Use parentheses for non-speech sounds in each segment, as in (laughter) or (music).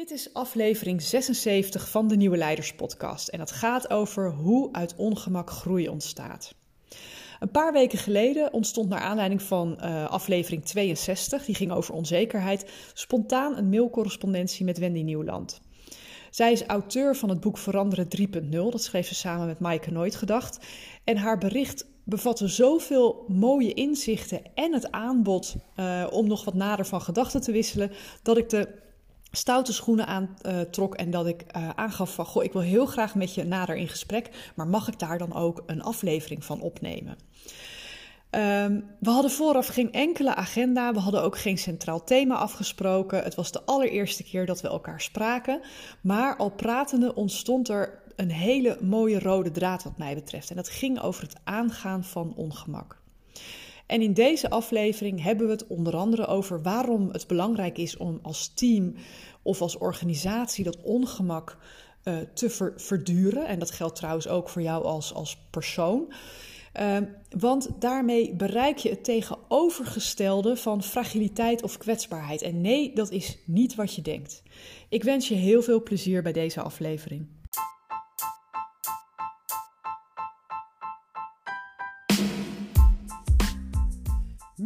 Dit is aflevering 76 van de Nieuwe Leiders Podcast en dat gaat over hoe uit ongemak groei ontstaat. Een paar weken geleden ontstond naar aanleiding van uh, aflevering 62, die ging over onzekerheid, spontaan een mailcorrespondentie met Wendy Nieuwland. Zij is auteur van het boek Veranderen 3.0, dat schreef ze samen met Maaike Nooit Gedacht. En haar bericht bevatte zoveel mooie inzichten en het aanbod uh, om nog wat nader van gedachten te wisselen, dat ik de stoute schoenen aantrok uh, en dat ik uh, aangaf van, goh, ik wil heel graag met je nader in gesprek, maar mag ik daar dan ook een aflevering van opnemen? Um, we hadden vooraf geen enkele agenda, we hadden ook geen centraal thema afgesproken. Het was de allereerste keer dat we elkaar spraken, maar al pratende ontstond er een hele mooie rode draad wat mij betreft. En dat ging over het aangaan van ongemak. En in deze aflevering hebben we het onder andere over waarom het belangrijk is om als team of als organisatie dat ongemak uh, te ver verduren. En dat geldt trouwens ook voor jou als, als persoon. Uh, want daarmee bereik je het tegenovergestelde van fragiliteit of kwetsbaarheid. En nee, dat is niet wat je denkt. Ik wens je heel veel plezier bij deze aflevering.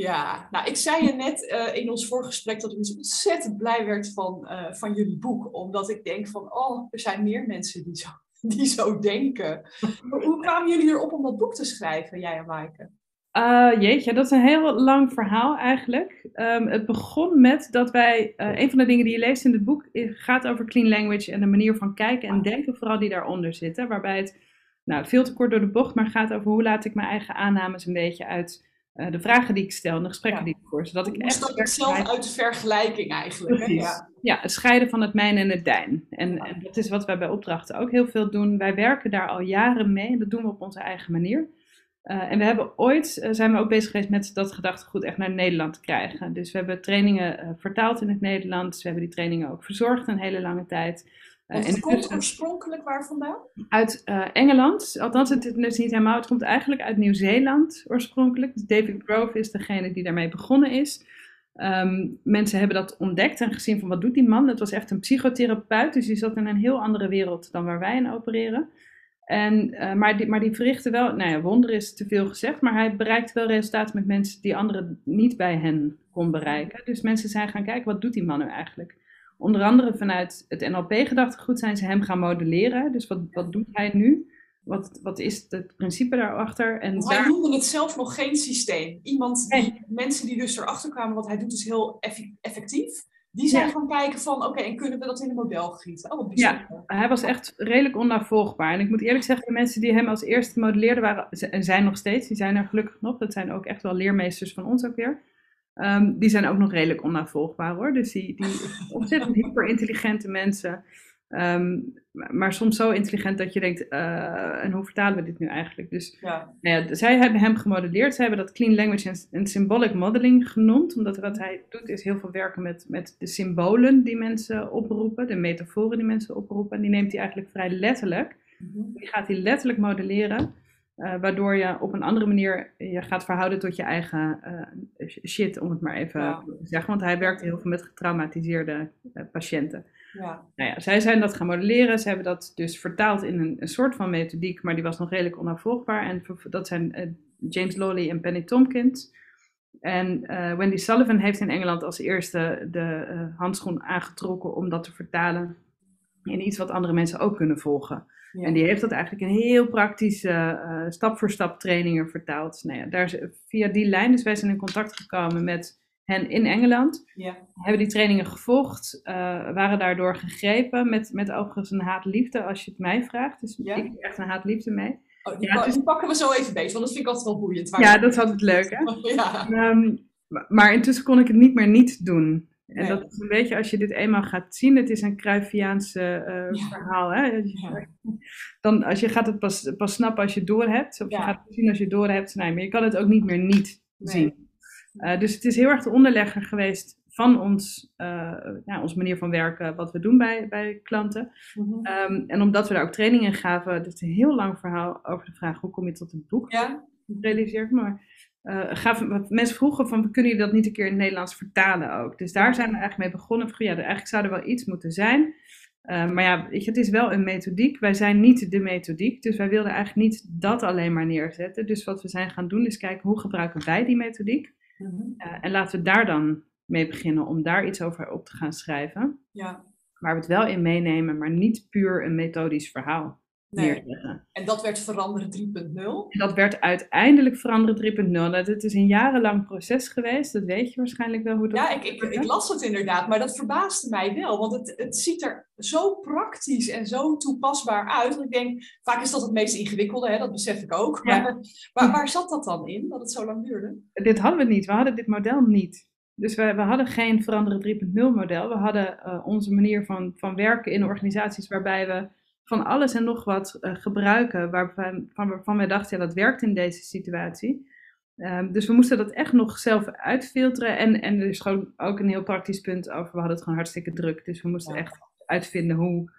Ja, nou ik zei je net uh, in ons voorgesprek dat ik dus ontzettend blij werd van, uh, van jullie boek. Omdat ik denk van, oh, er zijn meer mensen die zo, (laughs) die zo denken. Hoe kwamen jullie erop om dat boek te schrijven, jij en Maaike? Uh, jeetje, dat is een heel lang verhaal eigenlijk. Um, het begon met dat wij, een van de dingen die je leest in het boek gaat over clean language en de manier van kijken en denken vooral die daaronder zitten. Waarbij het nou, veel te kort door de bocht, maar gaat over hoe laat ik mijn eigen aannames een beetje uit uh, de vragen die ik stel en de gesprekken ja. die ik voer. Zodat ik echt stap ik zelf uit de vergelijking eigenlijk. Hè? Ja. ja, het scheiden van het mijn en het dijn. En, ja. en, dat is wat wij bij opdrachten ook heel veel doen. Wij werken daar al jaren mee en dat doen we op onze eigen manier. Uh, en we hebben ooit, uh, zijn we ook bezig geweest met dat gedachtegoed echt naar Nederland te krijgen. Dus we hebben trainingen vertaald in het Nederlands. We hebben die trainingen ook verzorgd een hele lange tijd. Want het komt oorspronkelijk waar vandaan? Uit uh, Engeland. Althans, het is niet helemaal. Het komt eigenlijk uit Nieuw-Zeeland oorspronkelijk. Dus David Grove is degene die daarmee begonnen is. Um, mensen hebben dat ontdekt en gezien van wat doet die man. Het was echt een psychotherapeut, dus die zat in een heel andere wereld dan waar wij in opereren. En, uh, maar, die, maar die verrichtte wel, nou ja, wonder is te veel gezegd, maar hij bereikt wel resultaten met mensen die anderen niet bij hen kon bereiken. Dus mensen zijn gaan kijken, wat doet die man nu eigenlijk? Onder andere vanuit het NLP-gedachtegoed zijn ze hem gaan modelleren. Dus wat, wat doet hij nu? Wat, wat is het principe daarachter? En hij daar... noemde het zelf nog geen systeem. Iemand die, nee. mensen die dus erachter kwamen, wat hij doet is heel effectief. Die zijn ja. gaan kijken van, oké, okay, en kunnen we dat in een model gieten? Oh, ja, hij was echt redelijk onnavolgbaar. En ik moet eerlijk zeggen, de mensen die hem als eerste modelleerden waren, en zijn nog steeds, die zijn er gelukkig nog. Dat zijn ook echt wel leermeesters van ons ook weer. Um, die zijn ook nog redelijk onnavolgbaar hoor. Dus die, die (laughs) ontzettend hyperintelligente mensen. Um, maar soms zo intelligent dat je denkt, uh, en hoe vertalen we dit nu eigenlijk? Dus ja. Nou ja, zij hebben hem gemodelleerd. Zij hebben dat clean language en symbolic modeling genoemd. Omdat wat hij doet is heel veel werken met, met de symbolen die mensen oproepen. De metaforen die mensen oproepen. En die neemt hij eigenlijk vrij letterlijk. Mm -hmm. Die gaat hij letterlijk modelleren. Uh, waardoor je op een andere manier je gaat verhouden tot je eigen uh, shit, om het maar even ja. te zeggen. Want hij werkt heel veel met getraumatiseerde uh, patiënten. Ja. Nou ja, zij zijn dat gaan modelleren. Ze hebben dat dus vertaald in een, een soort van methodiek, maar die was nog redelijk onafvolgbaar. En dat zijn James Lawley en Penny Tompkins. En Wendy Sullivan heeft in Engeland als eerste de handschoen aangetrokken om dat te vertalen in iets wat andere mensen ook kunnen volgen. Ja. En die heeft dat eigenlijk in heel praktische uh, stap voor stap trainingen vertaald. Nou ja, daar, via die lijn, dus wij zijn in contact gekomen met hen in Engeland. Ja. Hebben die trainingen gevolgd, uh, waren daardoor gegrepen met, met overigens een haat-liefde, als je het mij vraagt. Dus ja. ik heb echt een haat-liefde mee. Oh, die, ja, dus, die pakken we zo even beet, want dat vind ik altijd wel boeiend. Ja, dat is altijd leuk hè. (laughs) ja. Um, maar intussen kon ik het niet meer niet doen. En dat is een beetje, als je dit eenmaal gaat zien, het is een Cruyffiaanse uh, verhaal. Hè? Ja. Dan, als je gaat het pas, pas snappen als je door hebt. Of je gaat het zien als je door hebt. Nee, maar je kan het ook niet meer niet zien. Uh, dus het is heel erg de onderlegger geweest van ons, uh, ja, onze manier van werken, wat we doen bij, bij klanten. Mm -hmm. um, en omdat we daar ook trainingen gaven, dat is een heel lang verhaal over de vraag hoe kom je tot een boek. Ja. Realiseer maar. Uh, gaven, mensen vroegen van, kunnen jullie dat niet een keer in het Nederlands vertalen ook? Dus daar zijn we eigenlijk mee begonnen. Van, ja, eigenlijk zou er wel iets moeten zijn. Uh, maar ja, weet je, het is wel een methodiek. Wij zijn niet de methodiek, dus wij wilden eigenlijk niet dat alleen maar neerzetten. Dus wat we zijn gaan doen is kijken, hoe gebruiken wij die methodiek? -hmm. uh, en laten we daar dan mee beginnen om daar iets over op te gaan schrijven. Ja. Waar we het wel in meenemen, maar niet puur een methodisch verhaal. Nee. En dat werd Veranderen 3.0? Dat werd uiteindelijk Veranderen 3.0. Dat het is een jarenlang proces geweest. Dat weet je waarschijnlijk wel hoe dat Ja, ik, ik, ik, las het inderdaad. Maar dat verbaasde mij wel. Want het, het ziet er zo praktisch en zo toepasbaar uit. Dat ik denk, vaak is dat het meest ingewikkelde. Hè? Dat besef ik ook. Ja. Maar waar, waar zat dat dan in? Dat het zo lang duurde? Dit hadden we niet. We hadden dit model niet. Dus we, we hadden geen Veranderen 3.0 model. We hadden uh, onze manier van, van werken in organisaties waarbij we van alles en nog wat uh, gebruiken waarvan, van, waarvan wij dachten, ja, dat werkt in deze situatie. Um, dus we moesten dat echt nog zelf uitfilteren. En, en er is gewoon ook een heel praktisch punt over. We hadden het gewoon hartstikke druk. Dus we moesten echt uitvinden hoe,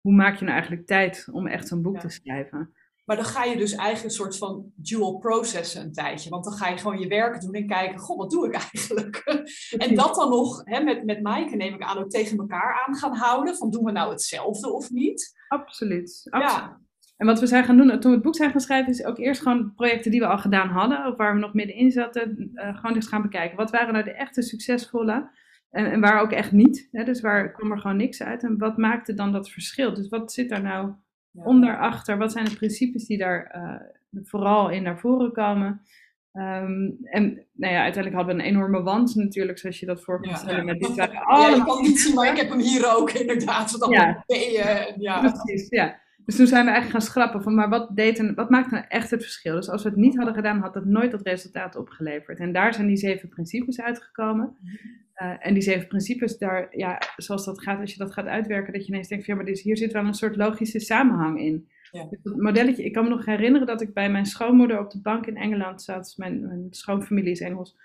hoe maak je nou eigenlijk tijd om echt zo'n boek ja. te schrijven. Maar dan ga je dus eigenlijk een soort van dual processen een tijdje. Want dan ga je gewoon je werk doen en kijken, goh, wat doe ik eigenlijk? (laughs) en dat dan nog hè, met, met Maaike neem ik aan ook tegen elkaar aan gaan houden. Van doen we nou hetzelfde of niet? Absoluut. absoluut. Ja. En wat we zijn gaan doen toen we het boek zijn gaan schrijven, is ook eerst gewoon projecten die we al gedaan hadden, of waar we nog middenin zaten, uh, gewoon eens gaan bekijken. Wat waren nou de echte succesvolle en, en waar ook echt niet? Hè? Dus waar kwam er gewoon niks uit? En wat maakte dan dat verschil? Dus wat zit daar nou ja. onder, achter? Wat zijn de principes die daar uh, vooral in naar voren komen? Um, en nou ja, uiteindelijk hadden we een enorme wand natuurlijk, zoals je dat voor kan stellen. Ja. Met ja, kan niet zien, maar ik (laughs) heb hem hier ook inderdaad. Wat ja. Beën, ja. Precies, ja. Dus toen zijn we eigenlijk gaan schrappen van, maar wat, deed en, wat maakt nou echt het verschil? Dus als we het niet hadden gedaan, had dat nooit dat resultaat opgeleverd. En daar zijn die zeven principes uitgekomen. Uh, en die zeven principes, daar, ja, zoals dat gaat, als je dat gaat uitwerken, dat je ineens denkt, ja, maar dit, hier zit wel een soort logische samenhang in. Ja. Dus dat modelletje, ik kan me nog herinneren dat ik bij mijn schoonmoeder op de bank in Engeland zat. Mijn, mijn schoonfamilie is Engels.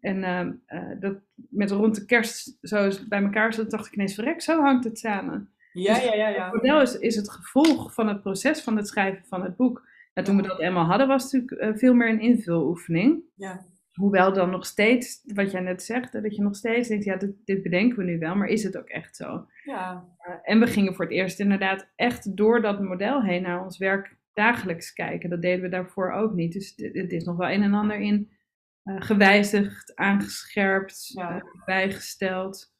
En uh, uh, dat met rond de kerst zo bij elkaar zat, dacht ik ineens, verrek, zo hangt het samen. Ja, ja, ja. ja. Het model is, is het gevolg van het proces van het schrijven van het boek. En toen we dat eenmaal hadden, was het natuurlijk uh, veel meer een invuloefening. Ja. Hoewel dan nog steeds, wat jij net zegt, dat je nog steeds denkt, ja, dit, dit bedenken we nu wel, maar is het ook echt zo? Ja. Uh, en we gingen voor het eerst inderdaad echt door dat model heen naar ons werk dagelijks kijken. Dat deden we daarvoor ook niet. Dus het is nog wel een en ander in uh, gewijzigd, aangescherpt, ja. bijgesteld.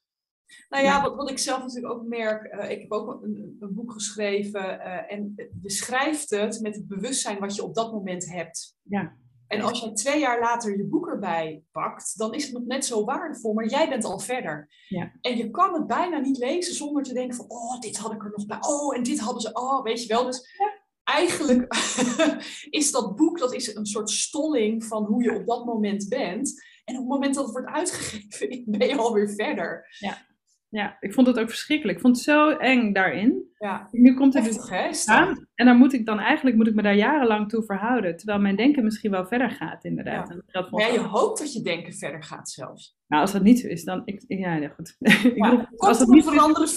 Nou ja, wat, wat ik zelf natuurlijk ook merk, uh, ik heb ook een, een boek geschreven en je schrijft het met het bewustzijn wat je op dat moment hebt. Ja. En als je twee jaar later je boek erbij pakt, dan is het nog net zo waardevol, maar jij bent al verder. Ja. En je kan het bijna niet lezen zonder te denken van, oh, dit had ik er nog bij, oh, en dit hadden ze, oh, weet je wel. Dus ja. eigenlijk (laughs) is dat boek, dat is een soort stolling van hoe je op dat moment bent. En op het moment dat het wordt uitgegeven, (laughs) ben je alweer verder. Ja. Ja, ik vond het ook verschrikkelijk. Ik vond het zo eng daarin. Ja. Nu komt het dus aan. En dan moet ik dan eigenlijk moet ik me daar jarenlang toe verhouden. Terwijl mijn denken misschien wel verder gaat, inderdaad. Ja. En dat ja, je hoopt dat je denken verder gaat zelfs. Nou, als dat niet zo is, dan... Ik, ja, ja, goed. (laughs) Ja, als het niet veranderen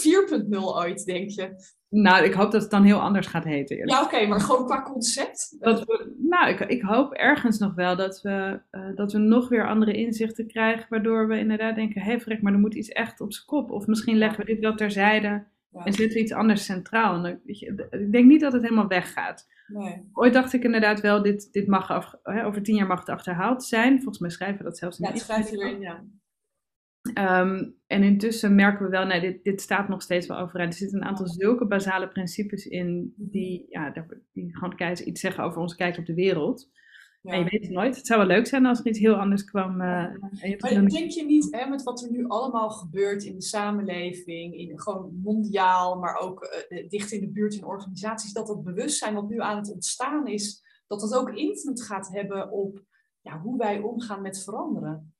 4.0 ooit, denk je? Nou, ik hoop dat het dan heel anders gaat heten. Eerlijk. Ja, oké, maar gewoon qua concept? Dat we, nou, ik, ik hoop ergens nog wel dat we, uh, dat we nog weer andere inzichten krijgen, waardoor we inderdaad denken, hé hey, maar er moet iets echt op zijn kop. Of misschien leggen we dit wel terzijde ja. en zetten we iets anders centraal. En dan, weet je, ik denk niet dat het helemaal weggaat. Nee. Ooit dacht ik inderdaad wel, dit, dit mag af, hè, over tien jaar mag het achterhaald zijn. Volgens mij schrijven we dat zelfs niet. Ja, erin, ja. Um, en intussen merken we wel, nee, dit, dit staat nog steeds wel overeind. Er zitten een aantal zulke basale principes in die, ja, die gewoon iets zeggen over ons kijk op de wereld. Ja. En je weet het nooit. Het zou wel leuk zijn als er iets heel anders kwam. Uh, maar denk je niet, hè, met wat er nu allemaal gebeurt in de samenleving, in, gewoon mondiaal, maar ook uh, dicht in de buurt in organisaties, dat dat bewustzijn wat nu aan het ontstaan is, dat dat ook invloed gaat hebben op ja, hoe wij omgaan met veranderen?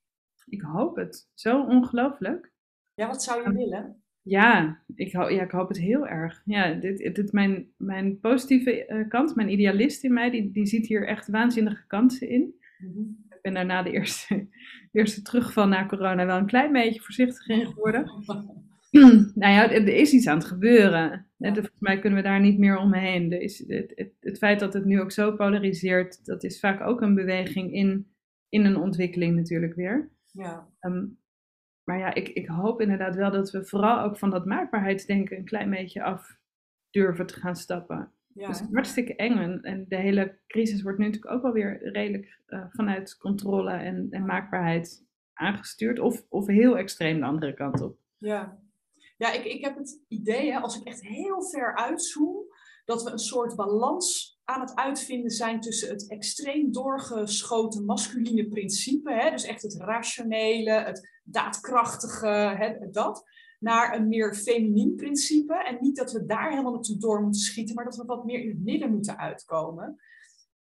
Ik hoop het. Zo ongelooflijk. Ja, wat zou je willen? Ja, ik, ho ja, ik hoop het heel erg. Ja, dit, dit, mijn, mijn positieve uh, kant, mijn idealist in mij, die, die ziet hier echt waanzinnige kansen in. Mhm. Ik ben daarna de eerste, (laughs) eerste terugval na corona wel een klein beetje voorzichtig in geworden. (clears throat) nou ja, er is iets aan het gebeuren. Ja. Volgens mij kunnen we daar niet meer omheen. Er is, het, het, het, feit dat het nu ook zo polariseert, dat is vaak ook een beweging in, in een ontwikkeling natuurlijk weer. Ja. Um, maar ja, ik, ik hoop inderdaad wel dat we vooral ook van dat maakbaarheidsdenken een klein beetje af durven te gaan stappen. Ja. Dat is hartstikke eng. En, en, de hele crisis wordt nu natuurlijk ook wel weer redelijk uh, vanuit controle en, en maakbaarheid aangestuurd. Of, of heel extreem de andere kant op. Ja, ja ik, ik heb het idee, hè, als ik echt heel ver uitzoom, dat we een soort balans aan het uitvinden zijn tussen het extreem doorgeschoten masculine principe, hè, dus echt het rationele, het daadkrachtige, hè, dat, naar een meer feminien principe. En niet dat we daar helemaal naartoe door moeten schieten, maar dat we wat meer in het midden moeten uitkomen.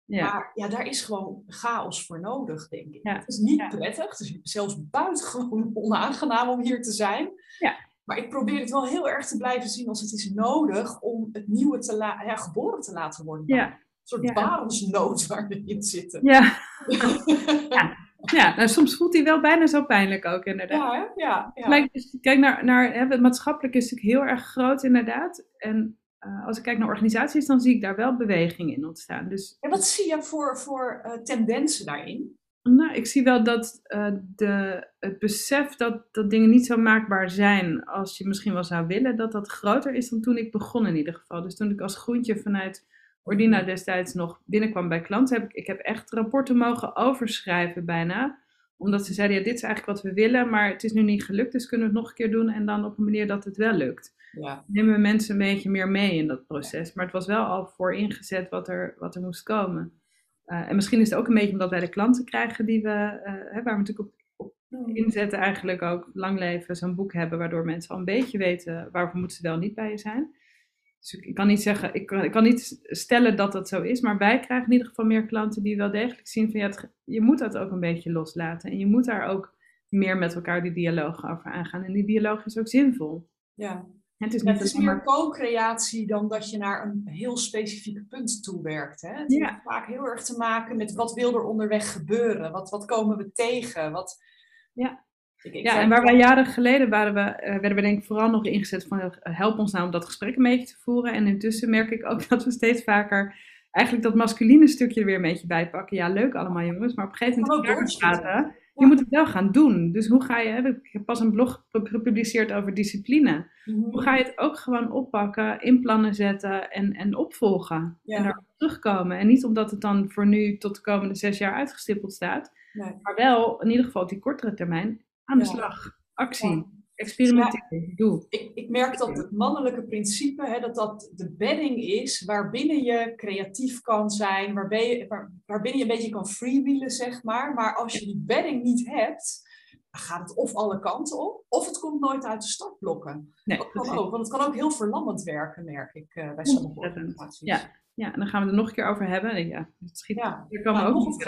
Ja. Maar ja, daar is gewoon chaos voor nodig, denk ik. Het is niet prettig, het is zelfs buitengewoon (laughs) onaangenaam om hier te zijn. Ja. Maar ik probeer het wel heel erg te blijven zien als het is nodig om het nieuwe te ja, geboren te laten worden. Ja. Een soort ja. barensnood waar we in zitten. Ja. (laughs) ja. ja. nou, soms voelt hij wel bijna zo pijnlijk ook, inderdaad. Ja, ja. ja. Dus, kijk naar, naar hè, het maatschappelijk is natuurlijk heel erg groot, inderdaad. En uh, als ik kijk naar organisaties, dan zie ik daar wel beweging in ontstaan. Dus, en wat zie je voor, voor uh, tendensen daarin? Nou, ik zie wel dat uh, de, het besef dat, dat dingen niet zo maakbaar zijn als je misschien wel zou willen, dat dat groter is dan toen ik begon in ieder geval. Dus toen ik als groentje vanuit Ordina destijds nog binnenkwam bij klanten, heb ik, ik heb echt rapporten mogen overschrijven bijna. Omdat ze zeiden, ja, dit is eigenlijk wat we willen, maar het is nu niet gelukt, dus kunnen we het nog een keer doen en dan op een manier dat het wel lukt. Ja. Nemen we mensen een beetje meer mee in dat proces. Maar het was wel al voor ingezet wat er, wat er moest komen. Uh, en misschien is het ook een beetje omdat wij de klanten krijgen die we, hè, waar we natuurlijk op, op, inzetten, eigenlijk ook lang leven zo'n boek hebben, waardoor mensen al een beetje weten waarvoor moeten ze wel niet bij je zijn. Dus ik, kan niet zeggen, ik kan, ik kan, niet stellen dat dat zo is, maar wij krijgen in ieder geval meer klanten die wel degelijk zien van ja, het, je moet dat ook een beetje loslaten. En je moet daar ook meer met elkaar die dialoog over aangaan. En die dialoog is ook zinvol. Ja, het is, het is meer co-creatie dan dat je naar een heel specifiek punt toe werkt. Hè? Het heeft vaak heel erg te maken met wat wil er onderweg gebeuren? Wat, wat komen we tegen? Wat... Ja. ja, en waar wij jaren geleden waren we, uh, werden we denk ik vooral nog ingezet van eh, help ons nou om dat gesprek een beetje te voeren. En intussen merk ik ook (laughs) dat we steeds vaker eigenlijk dat masculine stukje er weer een beetje bij pakken. Ja, leuk allemaal jongens, maar op een gegeven moment praten je moet het wel gaan doen. Dus hoe ga je, ik heb pas een blog gepubliceerd over discipline. Mhm. Hoe ga je het ook gewoon oppakken, in plannen zetten en, en opvolgen? En daar terugkomen. En niet omdat het dan voor nu tot de komende zes jaar uitgestippeld staat, nee. maar wel in ieder geval op die kortere termijn aan de slag. Actie. Experimenteren, doe. Ik, ik, merk dat het mannelijke principe, hè, dat dat de bedding is waarbinnen je creatief kan zijn, waarbij je, waar, waarbinnen je een beetje kan freewheelen, zeg maar. Maar als je die bedding niet hebt, dan gaat het of alle kanten op, of het komt nooit uit de startblokken. Nee, dat kan ook, want het kan ook heel verlammend werken, merk ik uh, bij sommige organisaties. Ja. ja, en dan gaan we er nog een keer over hebben. Ja, het schiet, ja, er kan ook.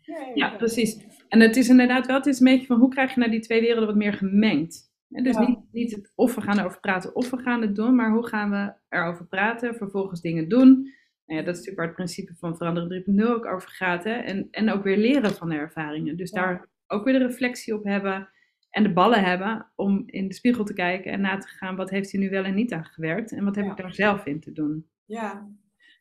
Ja, ja, precies. En het is inderdaad wel, het is een beetje van hoe krijg je nou die twee werelden wat meer gemengd? Dus niet, niet het, of we gaan erover praten of we gaan het doen, maar hoe gaan we erover praten, vervolgens dingen doen. Nou ja, dat is natuurlijk waar het principe van veranderen 3.0 ook over gaat. Hè? En, en ook weer leren van de ervaringen. Dus daar ook weer de reflectie op hebben en de ballen hebben om in de spiegel te kijken en na te gaan wat heeft hij nu wel en niet aan gewerkt en wat heb ik daar zelf in te doen. Ja,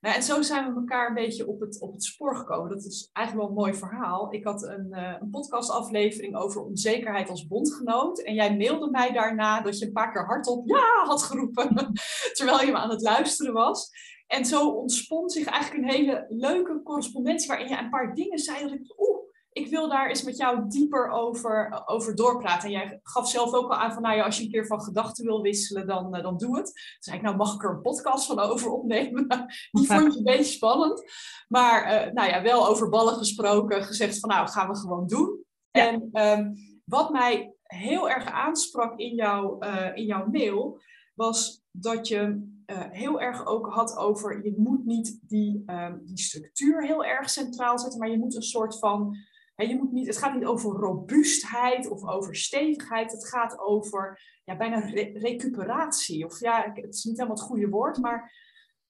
nou, en zo zijn we elkaar een beetje op het, op het spoor gekomen. Dat is eigenlijk wel een mooi verhaal. Ik had een, uh, een podcastaflevering over onzekerheid als bondgenoot. En jij mailde mij daarna dat je een paar keer hardop ja had geroepen. (laughs) terwijl je me aan het luisteren was. En zo ontspond zich eigenlijk een hele leuke correspondentie waarin je een paar dingen zei dat ik, oeh, ik wil daar eens met jou dieper over, over doorpraten. En jij gaf zelf ook al aan van, nou ja, als je een keer van gedachten wil wisselen, dan, uh, dan doe het. Toen zei ik, nou mag ik er een podcast van over opnemen? (laughs) Die vond je een beetje spannend. Maar uh, nou ja, wel over ballen gesproken, gezegd van, nou, gaan we gewoon doen. En um, wat mij heel erg aansprak in, jou, uh, in jouw mail, was dat je heel erg ook had over, je moet niet die, um, die structuur heel erg centraal zetten, maar je moet een soort van je moet niet, het gaat niet over robuustheid of over stevigheid. Het gaat over ja, bijna recuperatie. Of ja, het is niet helemaal het goede woord, maar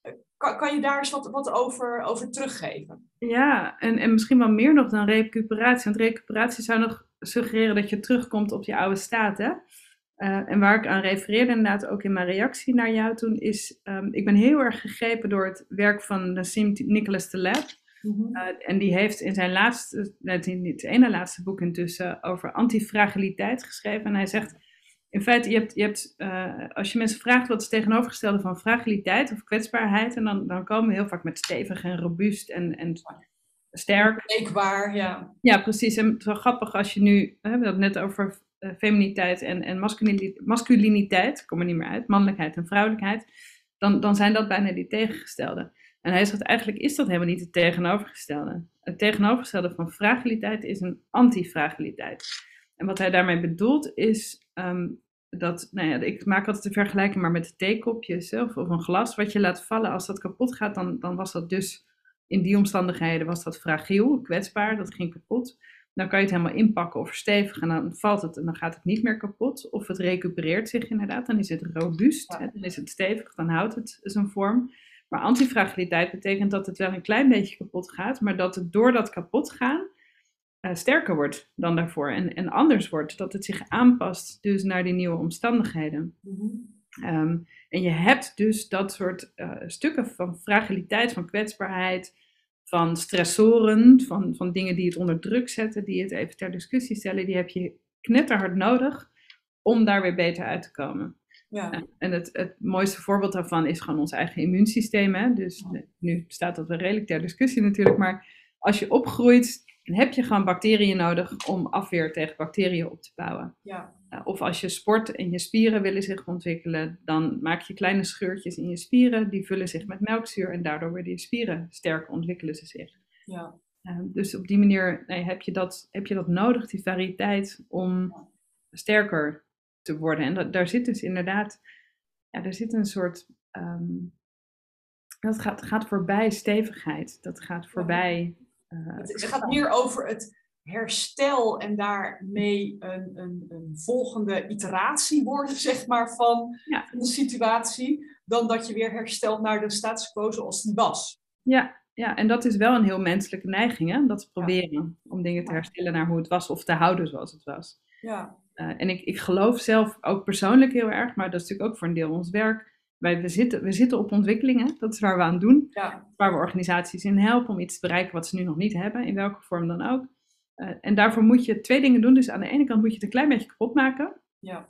eh, kan, je daar eens wat, over, over teruggeven? Ja, en, en misschien wel meer nog dan recuperatie. Want recuperatie zou nog suggereren dat je terugkomt op je oude staat. Hè? Uh, en waar ik aan refereerde inderdaad ook in mijn reactie naar jou toen, is um, ik ben heel erg gegrepen door het werk van Nassim Nicholas Taleb. Mm en die heeft in zijn laatste, in het ene laatste boek intussen, over antifragiliteit geschreven. En hij zegt, in feite, je hebt, je hebt, uh, als je mensen vraagt wat is tegenovergestelde van fragiliteit of kwetsbaarheid, en dan, dan komen we heel vaak met stevig en robuust en, en sterk. Breekbaar, ja. Ja, precies. En het is wel grappig als je nu, we hebben het net over uh, feminiteit en, en masculiniteit, masculiniteit, kom er niet meer uit, mannelijkheid en vrouwelijkheid, dan, dan zijn dat bijna die tegengestelde. En hij zegt eigenlijk is dat helemaal niet het tegenovergestelde. Het tegenovergestelde van fragiliteit is een antifragiliteit. En wat hij daarmee bedoelt is ehm, dat, nou ja, ik maak altijd de vergelijking maar met theekopjes of, of een glas. Wat je laat vallen als dat kapot gaat, dan, dan was dat dus in die omstandigheden was dat fragiel, kwetsbaar, dat ging kapot. Dan kan je het helemaal inpakken of verstevigen en dan valt het en dan gaat het niet meer kapot. Of het recupereert zich inderdaad, dan is het robuust, dan is het stevig, dan houdt het zijn vorm. Maar antifragiliteit betekent dat het wel een klein beetje kapot gaat, maar dat het door dat kapot gaan uh, sterker wordt dan daarvoor en, en anders wordt. Dat het zich aanpast dus naar die nieuwe omstandigheden. Mhm. Ehm, en je hebt dus dat soort uh, stukken van fragiliteit, van kwetsbaarheid, van stressoren, van, van dingen die het onder druk zetten, die het even ter discussie stellen, die heb je knetterhard nodig om daar weer beter uit te komen. Ja. En het, het mooiste voorbeeld daarvan is gewoon ons eigen immuunsysteem. Hè? Dus nu staat dat wel redelijk ter discussie natuurlijk, maar als je opgroeit, heb je gewoon bacteriën nodig om afweer tegen bacteriën op te bouwen. Ja. Of als je sport en je spieren willen zich ontwikkelen, dan maak je kleine scheurtjes in je spieren, die vullen zich met melkzuur en daardoor worden je spieren sterker, ontwikkelen ze zich. Ja. dus op die manier nee, heb, je dat, heb je dat nodig, die variëteit, om sterker te worden. En dat, daar zit dus inderdaad, ja, daar zit een soort, um, dat gaat, gaat voorbij stevigheid, dat gaat voorbij... Uh, het, gaat meer over het herstel en daarmee een, een, een volgende iteratie worden, zeg maar, van, de situatie, dan dat je weer herstelt naar de status quo zoals die was. Ja, ja, en dat is wel een heel menselijke neiging, hè? dat te proberen om dingen te herstellen naar hoe het was of te houden zoals het was. Ja. Uh, en ik, ik geloof zelf ook persoonlijk heel erg, maar dat is natuurlijk ook voor een deel ons werk. Wij, we, zitten, we zitten op ontwikkelingen, dat is waar we aan doen. Ja. Waar we organisaties in helpen om iets te bereiken wat ze nu nog niet hebben, in welke vorm dan ook. Uh, en daarvoor moet je twee dingen doen. Dus aan de ene kant moet je het een klein beetje kapot maken. Ja.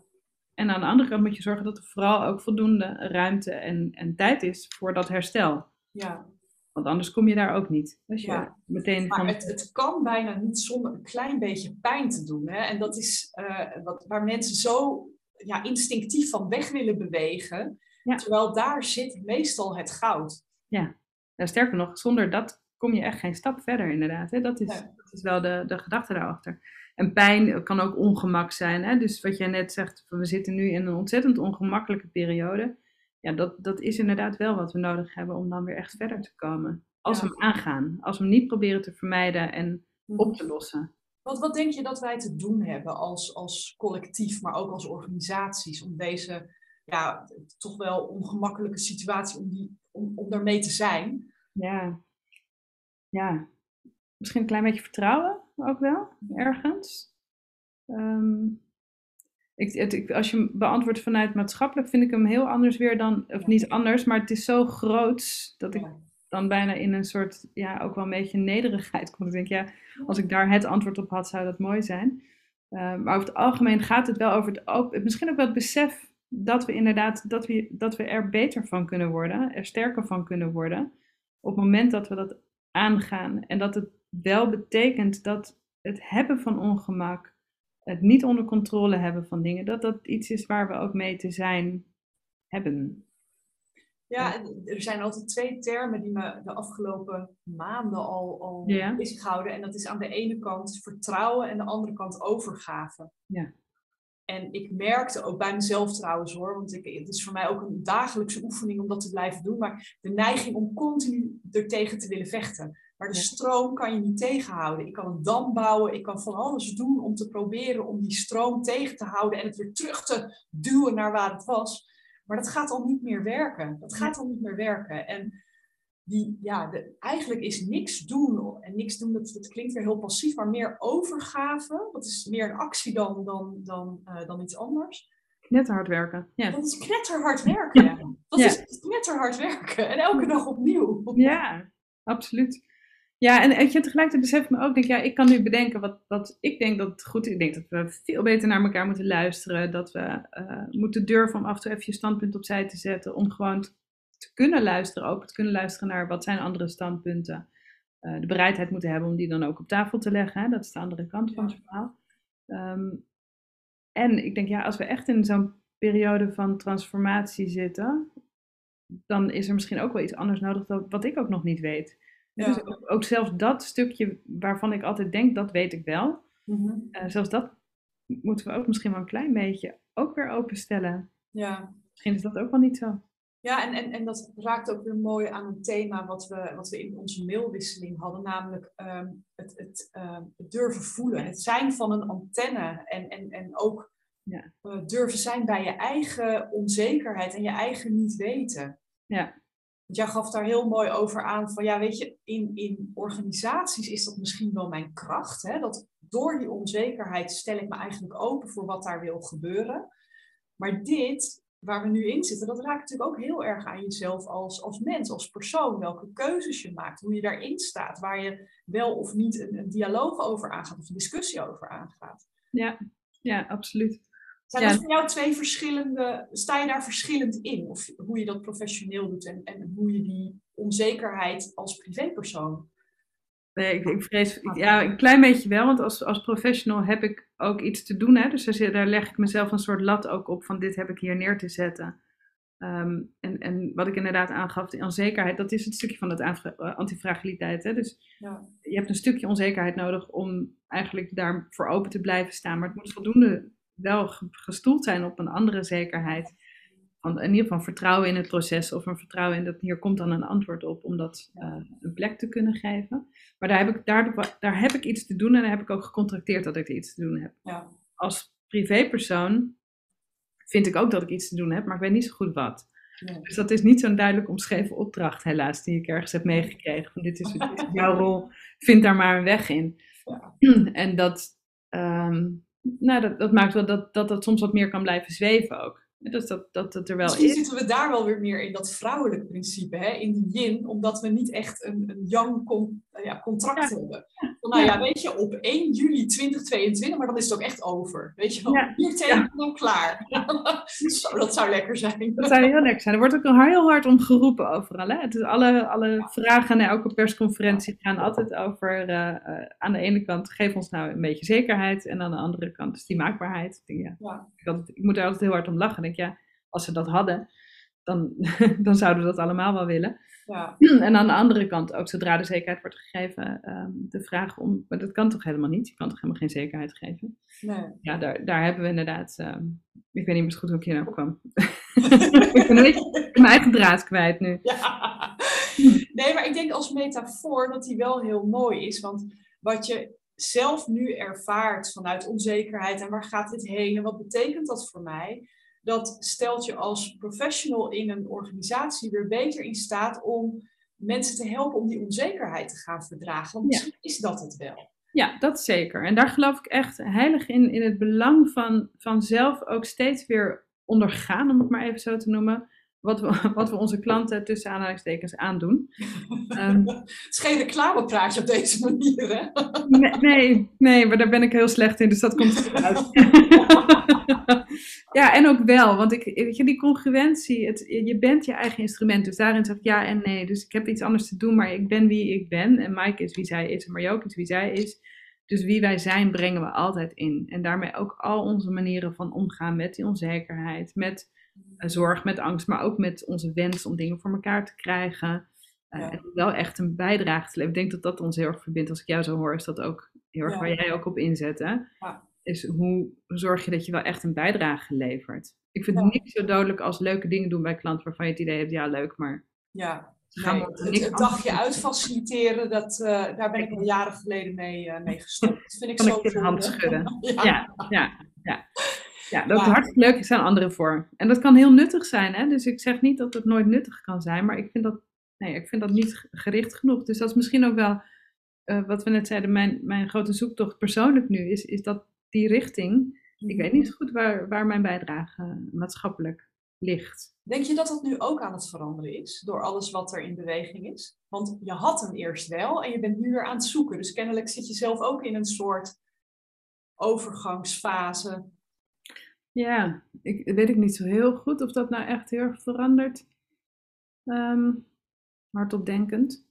En aan de andere kant moet je zorgen dat er vooral ook voldoende ruimte en, en tijd is voor dat herstel. Ja. Want anders kom je daar ook niet. Als je ja. meteen maar het, het, kan bijna niet zonder een klein beetje pijn te doen. Hè? En dat is uh, wat, waar mensen zo ja, instinctief van weg willen bewegen. Terwijl daar zit meestal het goud. Ja. ja, sterker nog, zonder dat kom je echt geen stap verder inderdaad. Hè? Dat, is, dat is wel de, de gedachte daarachter. En pijn kan ook ongemak zijn. Hè? Dus wat jij net zegt, we zitten nu in een ontzettend ongemakkelijke periode ja, dat, dat is inderdaad wel wat we nodig hebben om dan weer echt verder te komen. Als we hem aangaan. Als we hem niet proberen te vermijden en mhm. op te lossen. Wat, wat denk je dat wij te doen hebben als, als collectief, maar ook als organisaties, om deze ja, toch wel ongemakkelijke situatie, om, die, om, om daarmee te zijn? Ja. ja, misschien een klein beetje vertrouwen ook wel, ergens. Um, ik, het, als je hem beantwoordt vanuit maatschappelijk, vind ik hem heel anders weer dan, of niet anders, maar het is zo groot dat ik dan bijna in een soort, ja, ook wel een beetje nederigheid kom. Ik denk, ja, als ik daar het antwoord op had, zou dat mooi zijn. Uh, maar over het algemeen gaat het wel over het, ook, misschien ook wel het besef dat we inderdaad, dat we, dat we er beter van kunnen worden, er sterker van kunnen worden, op het moment dat we dat aangaan. En dat het wel betekent dat het hebben van ongemak, het niet onder controle hebben van dingen, dat dat iets is waar we ook mee te zijn hebben. Ja, er zijn altijd twee termen die me de afgelopen maanden al, al ja. bezighouden. En dat is aan de ene kant vertrouwen en aan de andere kant overgave. Ja. En ik merkte ook bij mezelf trouwens hoor, want ik, het is voor mij ook een dagelijkse oefening om dat te blijven doen, maar de neiging om continu er tegen te willen vechten. Maar de stroom kan je niet tegenhouden. Ik kan een dam bouwen, ik kan van alles doen om te proberen om die stroom tegen te houden en het weer terug te duwen naar waar het was. Maar dat gaat al niet meer werken. Dat gaat al niet meer werken. En die, ja, de, eigenlijk is niks doen, en niks doen, dat, dat klinkt weer heel passief, maar meer overgave. Dat is meer een actie dan, dan, dan, uh, dan iets anders. Knetterhard werken. Ja. Dat is knetterhard werken. (laughs) Dat ja. is knetterhard werken. En elke dag opnieuw. Ja, absoluut. Ja, en je, tegelijkertijd besef ik me ook, denk ja, ik kan nu bedenken wat, wat ik denk dat het goed is. Ik denk dat we veel beter naar elkaar moeten luisteren. Dat we uh, moeten durven om af en toe even je standpunt opzij te zetten. Om gewoon te kunnen luisteren, ook te kunnen luisteren naar wat zijn andere standpunten. Uh, de bereidheid moeten hebben om die dan ook op tafel te leggen. Hè? Dat is de andere kant van het verhaal. Um, en ik denk, ja, als we echt in zo'n periode van transformatie zitten, dan is er misschien ook wel iets anders nodig dan wat ik ook nog niet weet. Ja. Dus ook, ook, zelfs dat stukje waarvan ik altijd denk, dat weet ik wel. Mm zelfs dat moeten we ook misschien wel een klein beetje ook weer openstellen. Ja. Misschien is dat ook wel niet zo. Ja, en, en, en dat raakt ook weer mooi aan een thema wat we, wat we in onze mailwisseling hadden, namelijk ehm, het, het, ehm, het, durven voelen. Het zijn van een antenne en, en, en ook ja. uh, durven zijn bij je eigen onzekerheid en je eigen niet weten. Ja. Jij gaf daar heel mooi over aan van, ja, weet je, in, in organisaties is dat misschien wel mijn kracht. Hè? Dat door die onzekerheid stel ik me eigenlijk open voor wat daar wil gebeuren. Maar dit, waar we nu in zitten, dat raakt natuurlijk ook heel erg aan jezelf als, als mens, als persoon. Welke keuzes je maakt, hoe je daarin staat, waar je wel of niet een, een dialoog over aangaat of een discussie over aangaat. Ja, ja absoluut. Zijn dat voor jou twee verschillende, sta je daar verschillend in? Of hoe je dat professioneel doet en, en hoe je die onzekerheid als privépersoon Nee, ik, ik, vrees, ja, een klein beetje wel, want als, als professional heb ik ook iets te doen. Hè? Dus daar, leg ik mezelf een soort lat ook op van dit heb ik hier neer te zetten. Ehm, en, en wat ik inderdaad aangaf, de onzekerheid, dat is het stukje van het eh, antifragiliteit. Hè? Dus ja. je hebt een stukje onzekerheid nodig om eigenlijk daarvoor open te blijven staan. Maar het moet voldoende wel gestoeld zijn op een andere zekerheid. Van, in ieder geval vertrouwen in het proces of een vertrouwen in dat hier komt dan een antwoord op om dat uh, een plek te kunnen geven. Maar daar heb, ik, daar, daar heb ik iets te doen en daar heb ik ook gecontracteerd dat ik iets te doen heb. Ja. Als privépersoon vind ik ook dat ik iets te doen heb, maar ik weet niet zo goed wat. Dus dat is niet zo'n duidelijk omschreven opdracht, helaas, die ik ergens heb meegekregen. Van dit, is, dit is jouw (laughs) rol, vind daar maar een weg in. Ja. (clears throat) En dat, um, nou, dat, dat maakt wel dat, dat dat soms wat meer kan blijven zweven ook. Dus dat, dat het er wel Misschien zitten we daar wel weer meer in dat vrouwelijke principe, hè? in die yin, omdat we niet echt een, een yang ja, contract hebben. Van, nou ja. weet je, op 1 juli 2022, maar dan is het ook echt over. Weet je wel, ja. hier tegen dan klaar. (laughs) Zo, dat zou lekker zijn. Dat zou heel lekker zijn. Er wordt ook heel hard om geroepen overal. Hè? Het is alle, alle vragen naar elke persconferentie gaan altijd over, uh, uh, aan de ene kant, geef ons nou een beetje zekerheid, en aan de andere kant is die maakbaarheid. Ja. Ik, ik moet er altijd heel hard om lachen ja, als ze dat hadden, dan, (laughs) dan zouden we dat allemaal wel willen. Ja. (clears throat) En aan de andere kant ook, zodra de zekerheid wordt gegeven, ehm, de vraag om, maar dat kan toch helemaal niet? Je kan toch helemaal geen zekerheid geven? Nee. Ja, daar, daar hebben we inderdaad, ehm, ik weet niet meer goed hoe ik hier nou kwam. (laughs) ik ben een beetje mijn eigen draad kwijt nu. Ja. Nee, maar ik denk als metafoor dat die wel heel mooi is, want wat je zelf nu ervaart vanuit onzekerheid en waar gaat dit heen en wat betekent dat voor mij? Dat stelt je als professional in een organisatie weer beter in staat om mensen te helpen om die onzekerheid te gaan verdragen. Want misschien is dat het wel. Ja, dat zeker. En daar geloof ik echt heilig in, in het belang van, van zelf ook steeds weer ondergaan, om het maar even zo te noemen wat we, (laughs) wat we onze klanten tussen aanhalingstekens aandoen. Um, (laughs) het is geen reclamepraatje op deze manier, hè? Nee, nee, nee, maar daar ben ik heel slecht in, dus dat komt (laughs) eruit. (laughs) ja, en ook wel, want ik, weet je, die congruentie, het, je bent je eigen instrument, dus daarin zeg ik ja en nee. Dus ik heb iets anders te doen, maar ik ben wie ik ben en Mike is wie zij is en Marjoke is wie zij is. Dus wie wij zijn brengen we altijd in. En daarmee ook al onze manieren van omgaan met die onzekerheid, met eh, zorg, met angst, maar ook met onze wens om dingen voor elkaar te krijgen. Uh, En wel echt een bijdrage te leveren. Ik denk dat dat ons heel erg verbindt. Als ik jou zo hoor, is dat ook heel erg waar jij ook op inzet. Hè? Ja. Is hoe zorg je dat je wel echt een bijdrage levert? Ik vind het niet zo dodelijk als leuke dingen doen bij klanten waarvan je het idee hebt, ja leuk, maar ja. Nee, het, het dagje uitfaciliteren, dat, uh, daar ben ik al jaren geleden mee, uh, mee gestopt. Dat vind ik kan zo ik de hand schudden. (laughs) ja. ja, ja, ja. Ja, dat is hartstikke leuk is een andere vorm. En dat kan heel nuttig zijn. Hè? Dus ik zeg niet dat het nooit nuttig kan zijn, maar ik vind dat, nee, ik vind dat niet gericht genoeg. Dus dat is misschien ook wel, uh, wat we net zeiden, mijn, mijn grote zoektocht persoonlijk nu, is, is dat die richting. Ik weet niet zo goed waar, waar mijn bijdrage maatschappelijk ligt. Denk je dat dat nu ook aan het veranderen is, door alles wat er in beweging is? Want je had hem eerst wel en je bent nu weer aan het zoeken. Dus kennelijk zit je zelf ook in een soort overgangsfase. Ja, ik weet ik niet zo heel goed of dat nou echt heel erg verandert. Um, hardop denkend.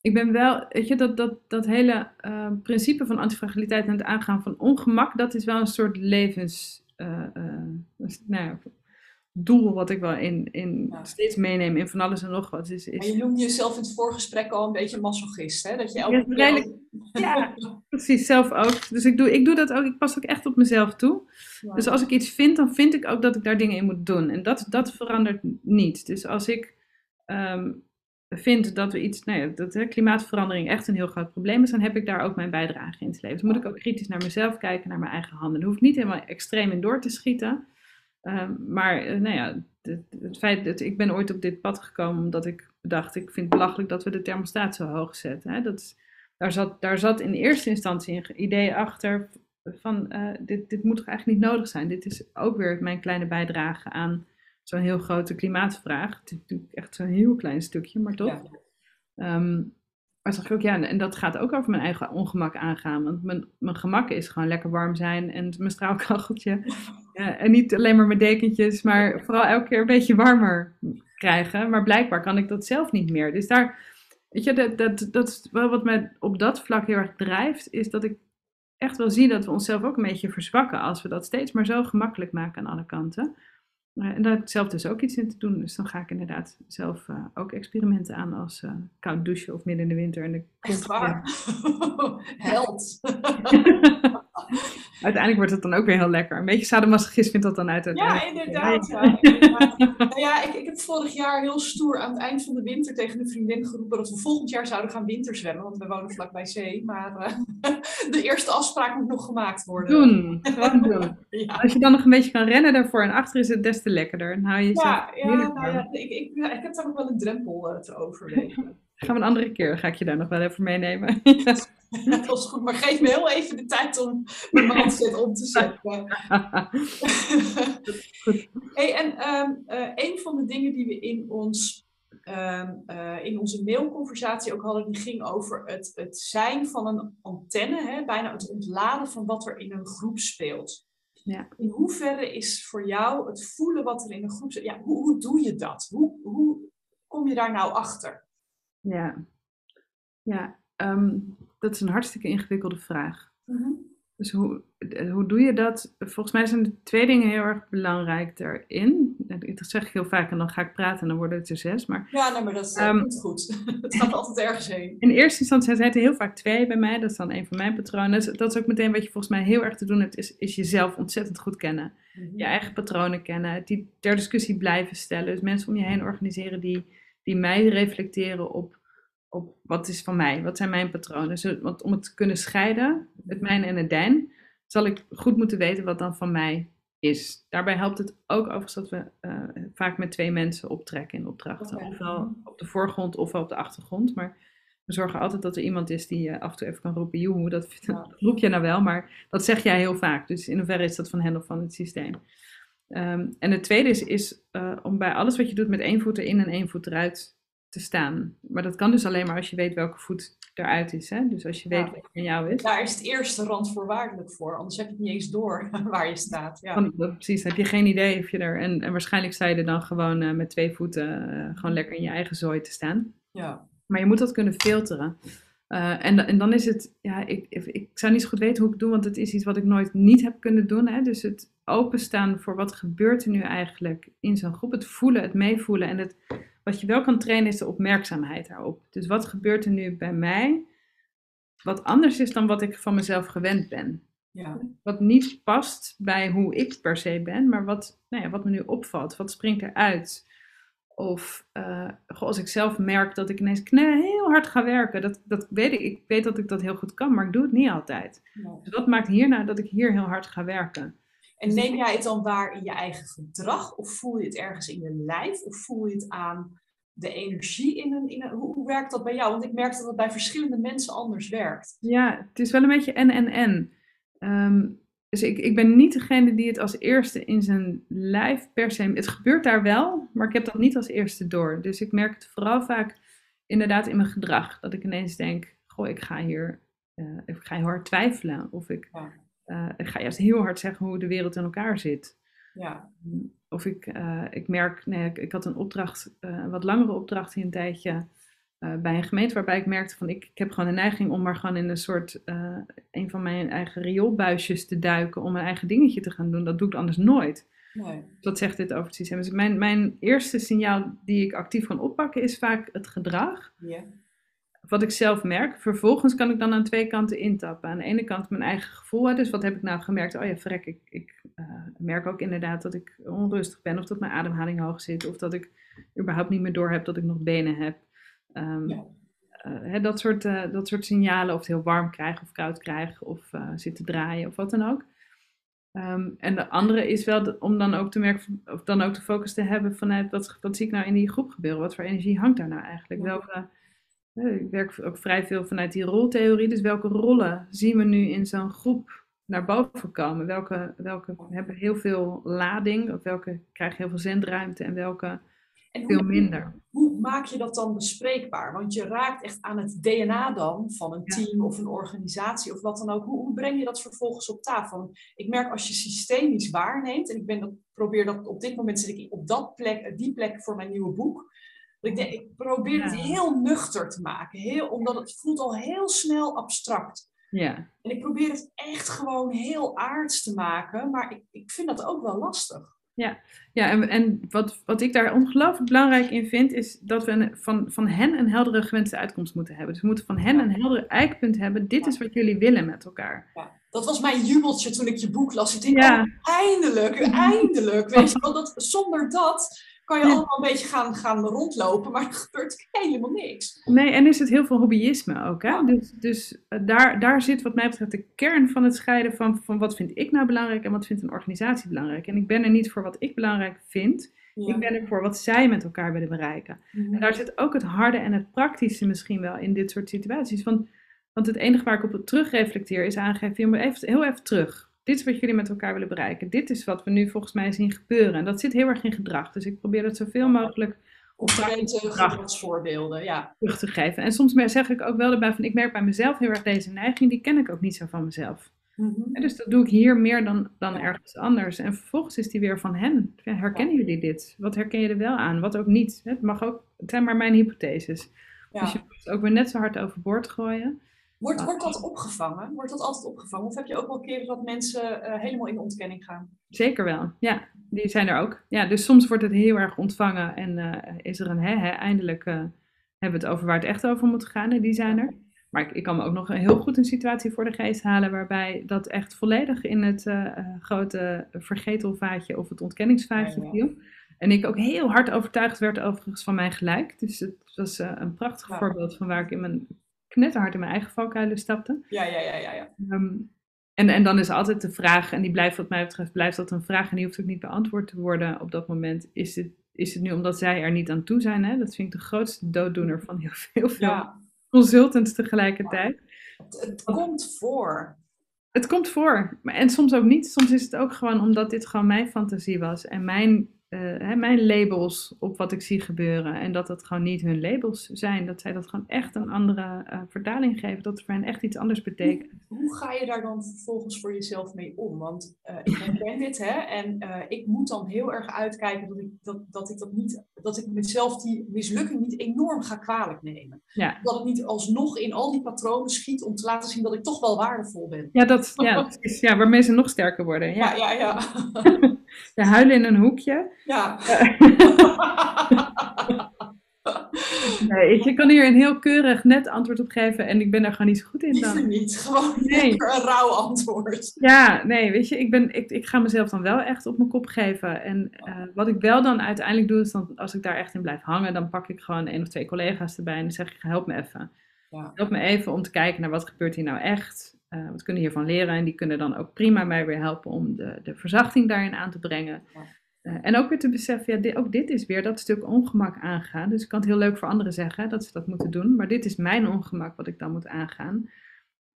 Ik ben wel, weet je, dat, dat, dat hele uh, principe van antifragiliteit en het aangaan van ongemak, dat is wel een soort levens, uh, uh, nou, doel wat ik wel in, in steeds meeneem in van alles en nog wat. Is, is... Maar je noemde jezelf in het voorgesprek al een beetje masochist, hè? Dat je elke ja, keer... (laughs) ja, precies, zelf ook. Dus ik doe, ik doe dat ook, ik pas ook echt op mezelf toe. Dus als ik iets vind, dan vind ik ook dat ik daar dingen in moet doen. En dat, dat verandert niet. Dus als ik um, vind dat we iets, nou dat klimaatverandering echt een heel groot probleem is, dan heb ik daar ook mijn bijdrage in te leveren. Dus moet ik ook kritisch naar mezelf kijken, naar mijn eigen handen. Dan hoef niet helemaal extreem in door te schieten. Ehm, maar uh, nou ja, het, feit dat ik ben ooit op dit pad gekomen omdat ik bedacht, ik vind het belachelijk dat we de thermostaat zo hoog zetten. Hè. Dat daar, zat, daar zat in eerste instantie een idee achter van uh, dit, dit moet toch eigenlijk niet nodig zijn. Dit is ook weer mijn kleine bijdrage aan zo'n heel grote klimaatvraag. Het is natuurlijk echt zo'n heel klein stukje, maar toch. Ja. Um, maar zag ik ook, ja, en dat gaat ook over mijn eigen ongemak aangaan. Want mijn, mijn gemak is gewoon lekker warm zijn en mijn straalkacheltje. (laughs) en niet alleen maar mijn dekentjes, maar vooral elke keer een beetje warmer krijgen. Maar blijkbaar kan ik dat zelf niet meer. Dus daar, weet je, dat, dat, dat is wel wat mij op dat vlak heel erg drijft, is dat ik echt wel zie dat we onszelf ook een beetje verzwakken als we dat steeds maar zo gemakkelijk maken aan alle kanten. En daar heb ik zelf dus ook iets in te doen. Dus dan ga ik inderdaad zelf uh, ook experimenten aan als uh, koud douchen of midden in de winter. En de Echt waar? (laughs) Held! (laughs) Uiteindelijk wordt het dan ook weer heel lekker. Een beetje sadomasochisme vindt dat dan uit. Ja, inderdaad. Ja, inderdaad. nou ja, ik, ik heb vorig jaar heel stoer aan het eind van de winter tegen een vriendin geroepen dat we volgend jaar zouden gaan winterzwemmen. Want we wonen vlakbij zee. Maar uh, (laughs) de eerste afspraak moet nog gemaakt worden. Doen, (laughs) gewoon doen. ja. Als je dan nog een beetje kan rennen daarvoor en achter is het des te lekkerder. Dan hou je ja, ja, nou ja ik, ik, ik, heb daar nog wel een drempel uh, te overwegen. (laughs) Gaan we een andere keer, ga ik je daar nog wel even meenemen. (laughs) Dat was goed, maar geef me heel even de tijd om mijn mindset om te zetten. (laughs) hey, en um, uh, een van de dingen die we in, ons, um, uh, in onze mailconversatie ook hadden, die ging over het, het zijn van een antenne, hè, bijna het ontladen van wat er in een groep speelt. Ja. In hoeverre is voor jou het voelen wat er in een groep speelt, ja, hoe, hoe doe je dat? Hoe, hoe kom je daar nou achter? Ja, ja um, dat is een hartstikke ingewikkelde vraag. Mhm. Dus hoe, eh, hoe doe je dat? Volgens mij zijn er twee dingen heel erg belangrijk daarin. Dat zeg ik heel vaak en dan ga ik praten en dan worden het er zes. Maar, ja, nee, maar dat is um, goed. (laughs) het gaat altijd ergens heen. In eerste instantie zijn het heel vaak twee bij mij. Dat is dan een van mijn patronen. Dat is ook meteen wat je volgens mij heel erg te doen hebt, is, is jezelf ontzettend goed kennen. Mhm. Je eigen patronen kennen, die ter discussie blijven stellen. Dus mensen om je heen organiseren die, die mij reflecteren op op wat is van mij, wat zijn mijn patronen. Want om het te kunnen scheiden, het mijne en het dijn, zal ik goed moeten weten wat dan van mij is. Daarbij helpt het ook overigens dat we uh, vaak met twee mensen optrekken in opdrachten. Okay. Ofwel op de voorgrond ofwel op de achtergrond. Maar we zorgen altijd dat er iemand is die uh, af en toe even kan roepen, joehoe, dat, dat, (laughs) roep je nou wel, maar dat zeg jij heel vaak. Dus in hoeverre is dat van hen of van het systeem. Um, en het tweede is, is uh, om bij alles wat je doet met één voet erin en één voet eruit te staan. Maar dat kan dus alleen maar als je weet welke voet eruit is. Hè? Dus als je weet wat van jou is. Daar is het eerste randvoorwaardelijk voor. Anders heb je het niet eens door (laughs) waar je staat. Ja. precies, heb je geen idee of je er... En, en waarschijnlijk sta je er dan gewoon uh, met twee voeten uh, gewoon lekker in je eigen zooi te staan. Ja. Maar je moet dat kunnen filteren. Uh, en, en dan is het, ja, ik, ik zou niet zo goed weten hoe ik het doe, want het is iets wat ik nooit niet heb kunnen doen. Hè? Dus het openstaan voor wat gebeurt er nu eigenlijk in zo'n groep. Het voelen, het meevoelen en het wat je wel kan trainen is de opmerkzaamheid daarop. Dus wat gebeurt er nu bij mij wat anders is dan wat ik van mezelf gewend ben? Ja. Wat niet past bij hoe ik per se ben, maar wat, nou ja, wat me nu opvalt. Wat springt eruit? Of uh, als ik zelf merk dat ik ineens heel hard ga werken. Dat, dat weet ik. Ik weet dat ik dat heel goed kan, maar ik doe het niet altijd. Dus dat maakt hierna dat ik hier heel hard ga werken. En neem jij het dan waar in je eigen gedrag? Of voel je het ergens in je lijf? Of voel je het aan de energie in een... In een hoe, hoe, werkt dat bij jou? Want ik merk dat het bij verschillende mensen anders werkt. Ja, het is wel een beetje en en en. Um, dus ik, ik ben niet degene die het als eerste in zijn lijf per se. Het gebeurt daar wel, maar ik heb dat niet als eerste door. Dus ik merk het vooral vaak inderdaad in mijn gedrag. Dat ik ineens denk: Goh, ik ga hier uh, ik ga heel hard twijfelen. Of ik, uh, ik ga juist heel hard zeggen hoe de wereld in elkaar zit. Ja. Of ik, uh, ik merk, nee, ik, ik, had een opdracht, een wat langere opdracht in een tijdje. Bij een gemeente waarbij ik merkte van ik, ik heb gewoon een neiging om maar gewoon in een soort een van mijn eigen rioolbuisjes te duiken om mijn eigen dingetje te gaan doen. Dat doe ik anders nooit. Nee. Wat zegt dit over het systeem? Dus mijn, mijn eerste signaal die ik actief kan oppakken is vaak het gedrag. Yeah. Wat ik zelf merk. Vervolgens kan ik dan aan twee kanten intappen. Aan de ene kant mijn eigen gevoel. Dus wat heb ik nou gemerkt? Oh ja, verrek, ik, ik uh, merk ook inderdaad dat ik onrustig ben. Of dat mijn ademhaling hoog zit. Of dat ik überhaupt niet meer door heb dat ik nog benen heb. Um, uh, dat, soort, uh, dat soort signalen, of het heel warm krijgen of koud krijgen, of zit te draaien of wat dan ook. Um, en de andere is wel de, om dan ook te merken, of dan ook de focus te hebben vanuit wat, wat zie ik nou in die groep gebeuren? Wat voor energie hangt daar nou eigenlijk? Welke, ik werk ook vrij veel vanuit die roltheorie, dus welke rollen zien we nu in zo'n groep naar boven komen? Welke, welke hebben heel veel lading, of welke krijgen heel veel zendruimte en welke en Veel minder. Hoe maak je dat dan bespreekbaar? Want je raakt echt aan het DNA dan van een team of een organisatie of wat dan ook. Hoe, hoe, breng je dat vervolgens op tafel? Ik merk als je systemisch waarneemt, en ik ben dat, probeer dat op dit moment zit ik op dat plek, die plek voor mijn nieuwe boek. Ik, denk, ik probeer het heel nuchter te maken, heel, omdat het voelt al heel snel abstract. Ja. En ik probeer het echt gewoon heel aards te maken, maar ik, ik vind dat ook wel lastig. Ja, ja en, en wat, wat ik daar ongelooflijk belangrijk in vind, is dat we een, van, van hen een heldere gewenste uitkomst moeten hebben. Dus we moeten van hen een helder eikpunt hebben. Dit is wat jullie willen met elkaar. Ja. Dat was mijn jubeltje toen ik je boek las. Ik denk, ja. oh, eindelijk, (laughs) eindelijk. Weet je wel, dat, zonder dat kan je allemaal een beetje gaan, gaan rondlopen, maar er gebeurt helemaal niks. Nee, en is het heel veel hobbyisme ook. Hè? Dus, dus uh, daar, daar zit wat mij betreft de kern van het scheiden van, van wat vind ik nou belangrijk en wat vindt een organisatie belangrijk. En ik ben er niet voor wat ik belangrijk vind. Ik ben er voor wat zij met elkaar willen bereiken. Mhm. En daar zit ook het harde en het praktische misschien wel in dit soort situaties. Want, want het enige waar ik op terugreflecteer is aangeven, je moet even, heel even terug dit is wat jullie met elkaar willen bereiken. Dit is wat we nu volgens mij zien gebeuren. En dat zit heel erg in gedrag. Dus ik probeer het zoveel mogelijk op gedragsvoorbeelden ja. terug te geven. En soms zeg ik ook wel erbij van, ik merk bij mezelf heel erg deze neiging, die ken ik ook niet zo van mezelf. Mm -hmm. dus dat doe ik hier meer dan, dan ergens anders. En vervolgens is die weer van hen. Herkennen jullie dit? Wat herken je er wel aan? Wat ook niet? Het mag ook, het zijn maar mijn hypotheses. Dus je moet het ook weer net zo hard overboord gooien. Wordt, wordt dat opgevangen? Wordt dat altijd opgevangen? Of heb je ook wel keren dat mensen uh, helemaal in ontkenning gaan? Zeker wel, ja. Die zijn er ook. Ja, dus soms wordt het heel erg ontvangen en uh, is er een hè, hè eindelijk uh, hebben we het over waar het echt over moet gaan. En die zijn er. Maar ik, ik, kan me ook nog heel goed een situatie voor de geest halen waarbij dat echt volledig in het grote vergetelvaatje of het ontkenningsvaatje ja, viel. En ik ook heel hard overtuigd werd overigens van mijn gelijk. Dus het was een prachtig voorbeeld van waar ik in mijn knetterhard in mijn eigen valkuilen stapte. Ja, ja, ja, ja. ja. Um, en, en dan is altijd de vraag, en die blijft wat mij betreft, blijft dat een vraag en die hoeft ook niet beantwoord te worden op dat moment. Is het, is het nu omdat zij er niet aan toe zijn? Hè? Dat vind ik de grootste dooddoener van heel (laughs) veel, ja. consultants tegelijkertijd. Het, het komt voor. Het komt voor. En soms ook niet. Soms is het ook gewoon omdat dit gewoon mijn fantasie was. En mijn uh, hè, mijn labels op wat ik zie gebeuren. En dat het gewoon niet hun labels zijn. Dat zij dat gewoon echt een andere uh, vertaling geven. Dat het voor hen echt iets anders betekent. Hoe, hoe, ga je daar dan vervolgens voor jezelf mee om? Want uh, ik herken dit hè. En ik moet dan heel erg uitkijken dat ik dat, dat, ik dat niet. Dat ik mezelf die mislukking niet enorm ga kwalijk nemen. Ja. Dat ik niet alsnog in al die patronen schiet om te laten zien dat ik toch wel waardevol ben. Ja, dat, ja, is, ja waarmee ze nog sterker worden. Ja, ja, ja. ja. (laughs) huilen in een hoekje. Ja. (laughs) Nee, je kan hier een heel keurig net antwoord op geven en ik ben daar gewoon niet zo goed in dan. Liever niet, gewoon nee. een rauw antwoord. Ja, nee, weet je, ik, ben, ik, ik ga mezelf dan wel echt op mijn kop geven. En uh, wat ik wel dan uiteindelijk doe, is dan, als ik daar echt in blijf hangen, dan pak ik gewoon één of twee collega's erbij en dan zeg ik, help me even. Ja. Help me even om te kijken naar wat gebeurt hier nou echt. Uh, wat kunnen hiervan leren? En die kunnen dan ook prima mij weer helpen om de, de verzachting daarin aan te brengen. Ja. Uh, en ook weer te beseffen, ja, dit, ook dit is weer dat stuk ongemak aangaan. Dus ik kan het heel leuk voor anderen zeggen dat ze dat moeten doen. Maar dit is mijn ongemak wat ik dan moet aangaan.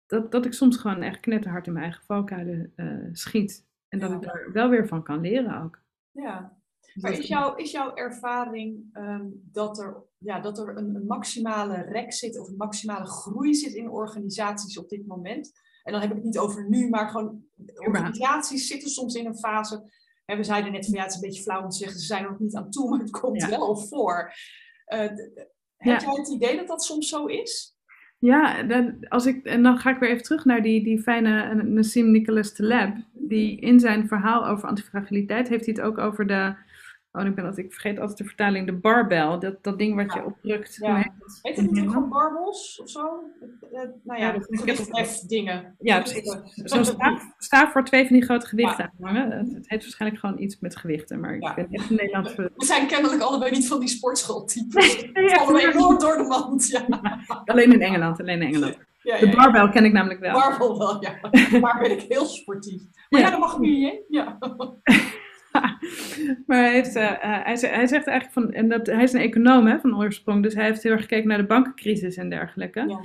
Dat, dat ik soms gewoon echt knetterhard in mijn eigen valkuilen uh, schiet. En dat ik daar wel weer van kan leren ook. Ja, maar is, jouw, is jouw ervaring um, dat er, ja, dat er een, een, maximale rek zit of een maximale groei zit in organisaties op dit moment? En dan heb ik het niet over nu, maar gewoon organisaties zitten soms in een fase. Hè, we zeiden net van ja, het is een beetje flauw om te zeggen, ze zijn er nog niet aan toe, (laughs) maar het komt wel voor. Uh, heb jij het idee dat dat soms zo is? Ja, dan, als ik, en dan ga ik weer even terug naar die, die fijne Nassim Nicholas Taleb. Die in zijn verhaal over antifragiliteit heeft hij het ook over de Oh, ik, ben dat, ik vergeet altijd de vertaling. De barbel, dat, dat ding wat je opdrukt. Ja. Heet, het niet gewoon barbels of zo? Uh, nou ja, ja dingen. Ja, precies. Zo'n staaf, staaf waar twee van die grote gewichten aan hangen. Het, het, heet waarschijnlijk gewoon iets met gewichten, maar ik ben echt Nederland... We zijn kennelijk allebei niet van die sportschooltypes. (laughs) Ja, allebei door de mand, ja. (laughs) alleen in Engeland, alleen in Engeland. de barbel ken ik namelijk wel. Barbel wel, ja. (laughs) Daar ben ik heel sportief. Maar ja, dat mag ik nu niet Ja. (laughs) maar hij, heeft, uh, hij, hij, zegt eigenlijk van, en dat, hij is een econoom hè, van oorsprong, dus hij heeft heel erg gekeken naar de bankencrisis en dergelijke. Ja.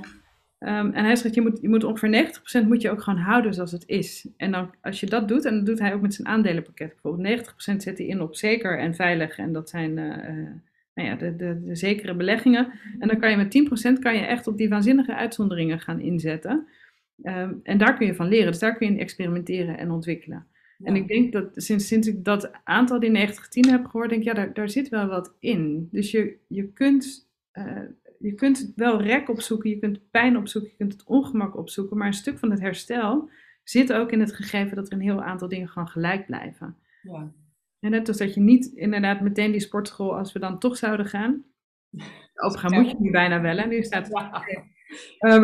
Um, en hij zegt, je moet, je moet ongeveer 90% moet je ook gewoon houden zoals het is. En dan, als je dat doet, en dat doet hij ook met zijn aandelenpakket bijvoorbeeld, 90% zet hij in op zeker en veilig. En dat zijn uh, nou ja, de, de, de, zekere beleggingen. En dan kan je met 10% kan je echt op die waanzinnige uitzonderingen gaan inzetten. Um, en daar kun je van leren, dus daar kun je in experimenteren en ontwikkelen. En ik denk dat sinds, sinds ik dat aantal die 90-10 heb gehoord, denk ik, ja, daar, daar zit wel wat in. Dus je, je, kunt, uh, je kunt wel rek opzoeken, je kunt pijn opzoeken, je kunt het ongemak opzoeken. Maar een stuk van het herstel zit ook in het gegeven dat er een heel aantal dingen gewoon gelijk blijven. Ja. En net als dat je niet inderdaad meteen die sportschool, als we dan toch zouden gaan, (laughs) opgaan moet je nu bijna wel. En nu staat (laughs) ja. Ehm,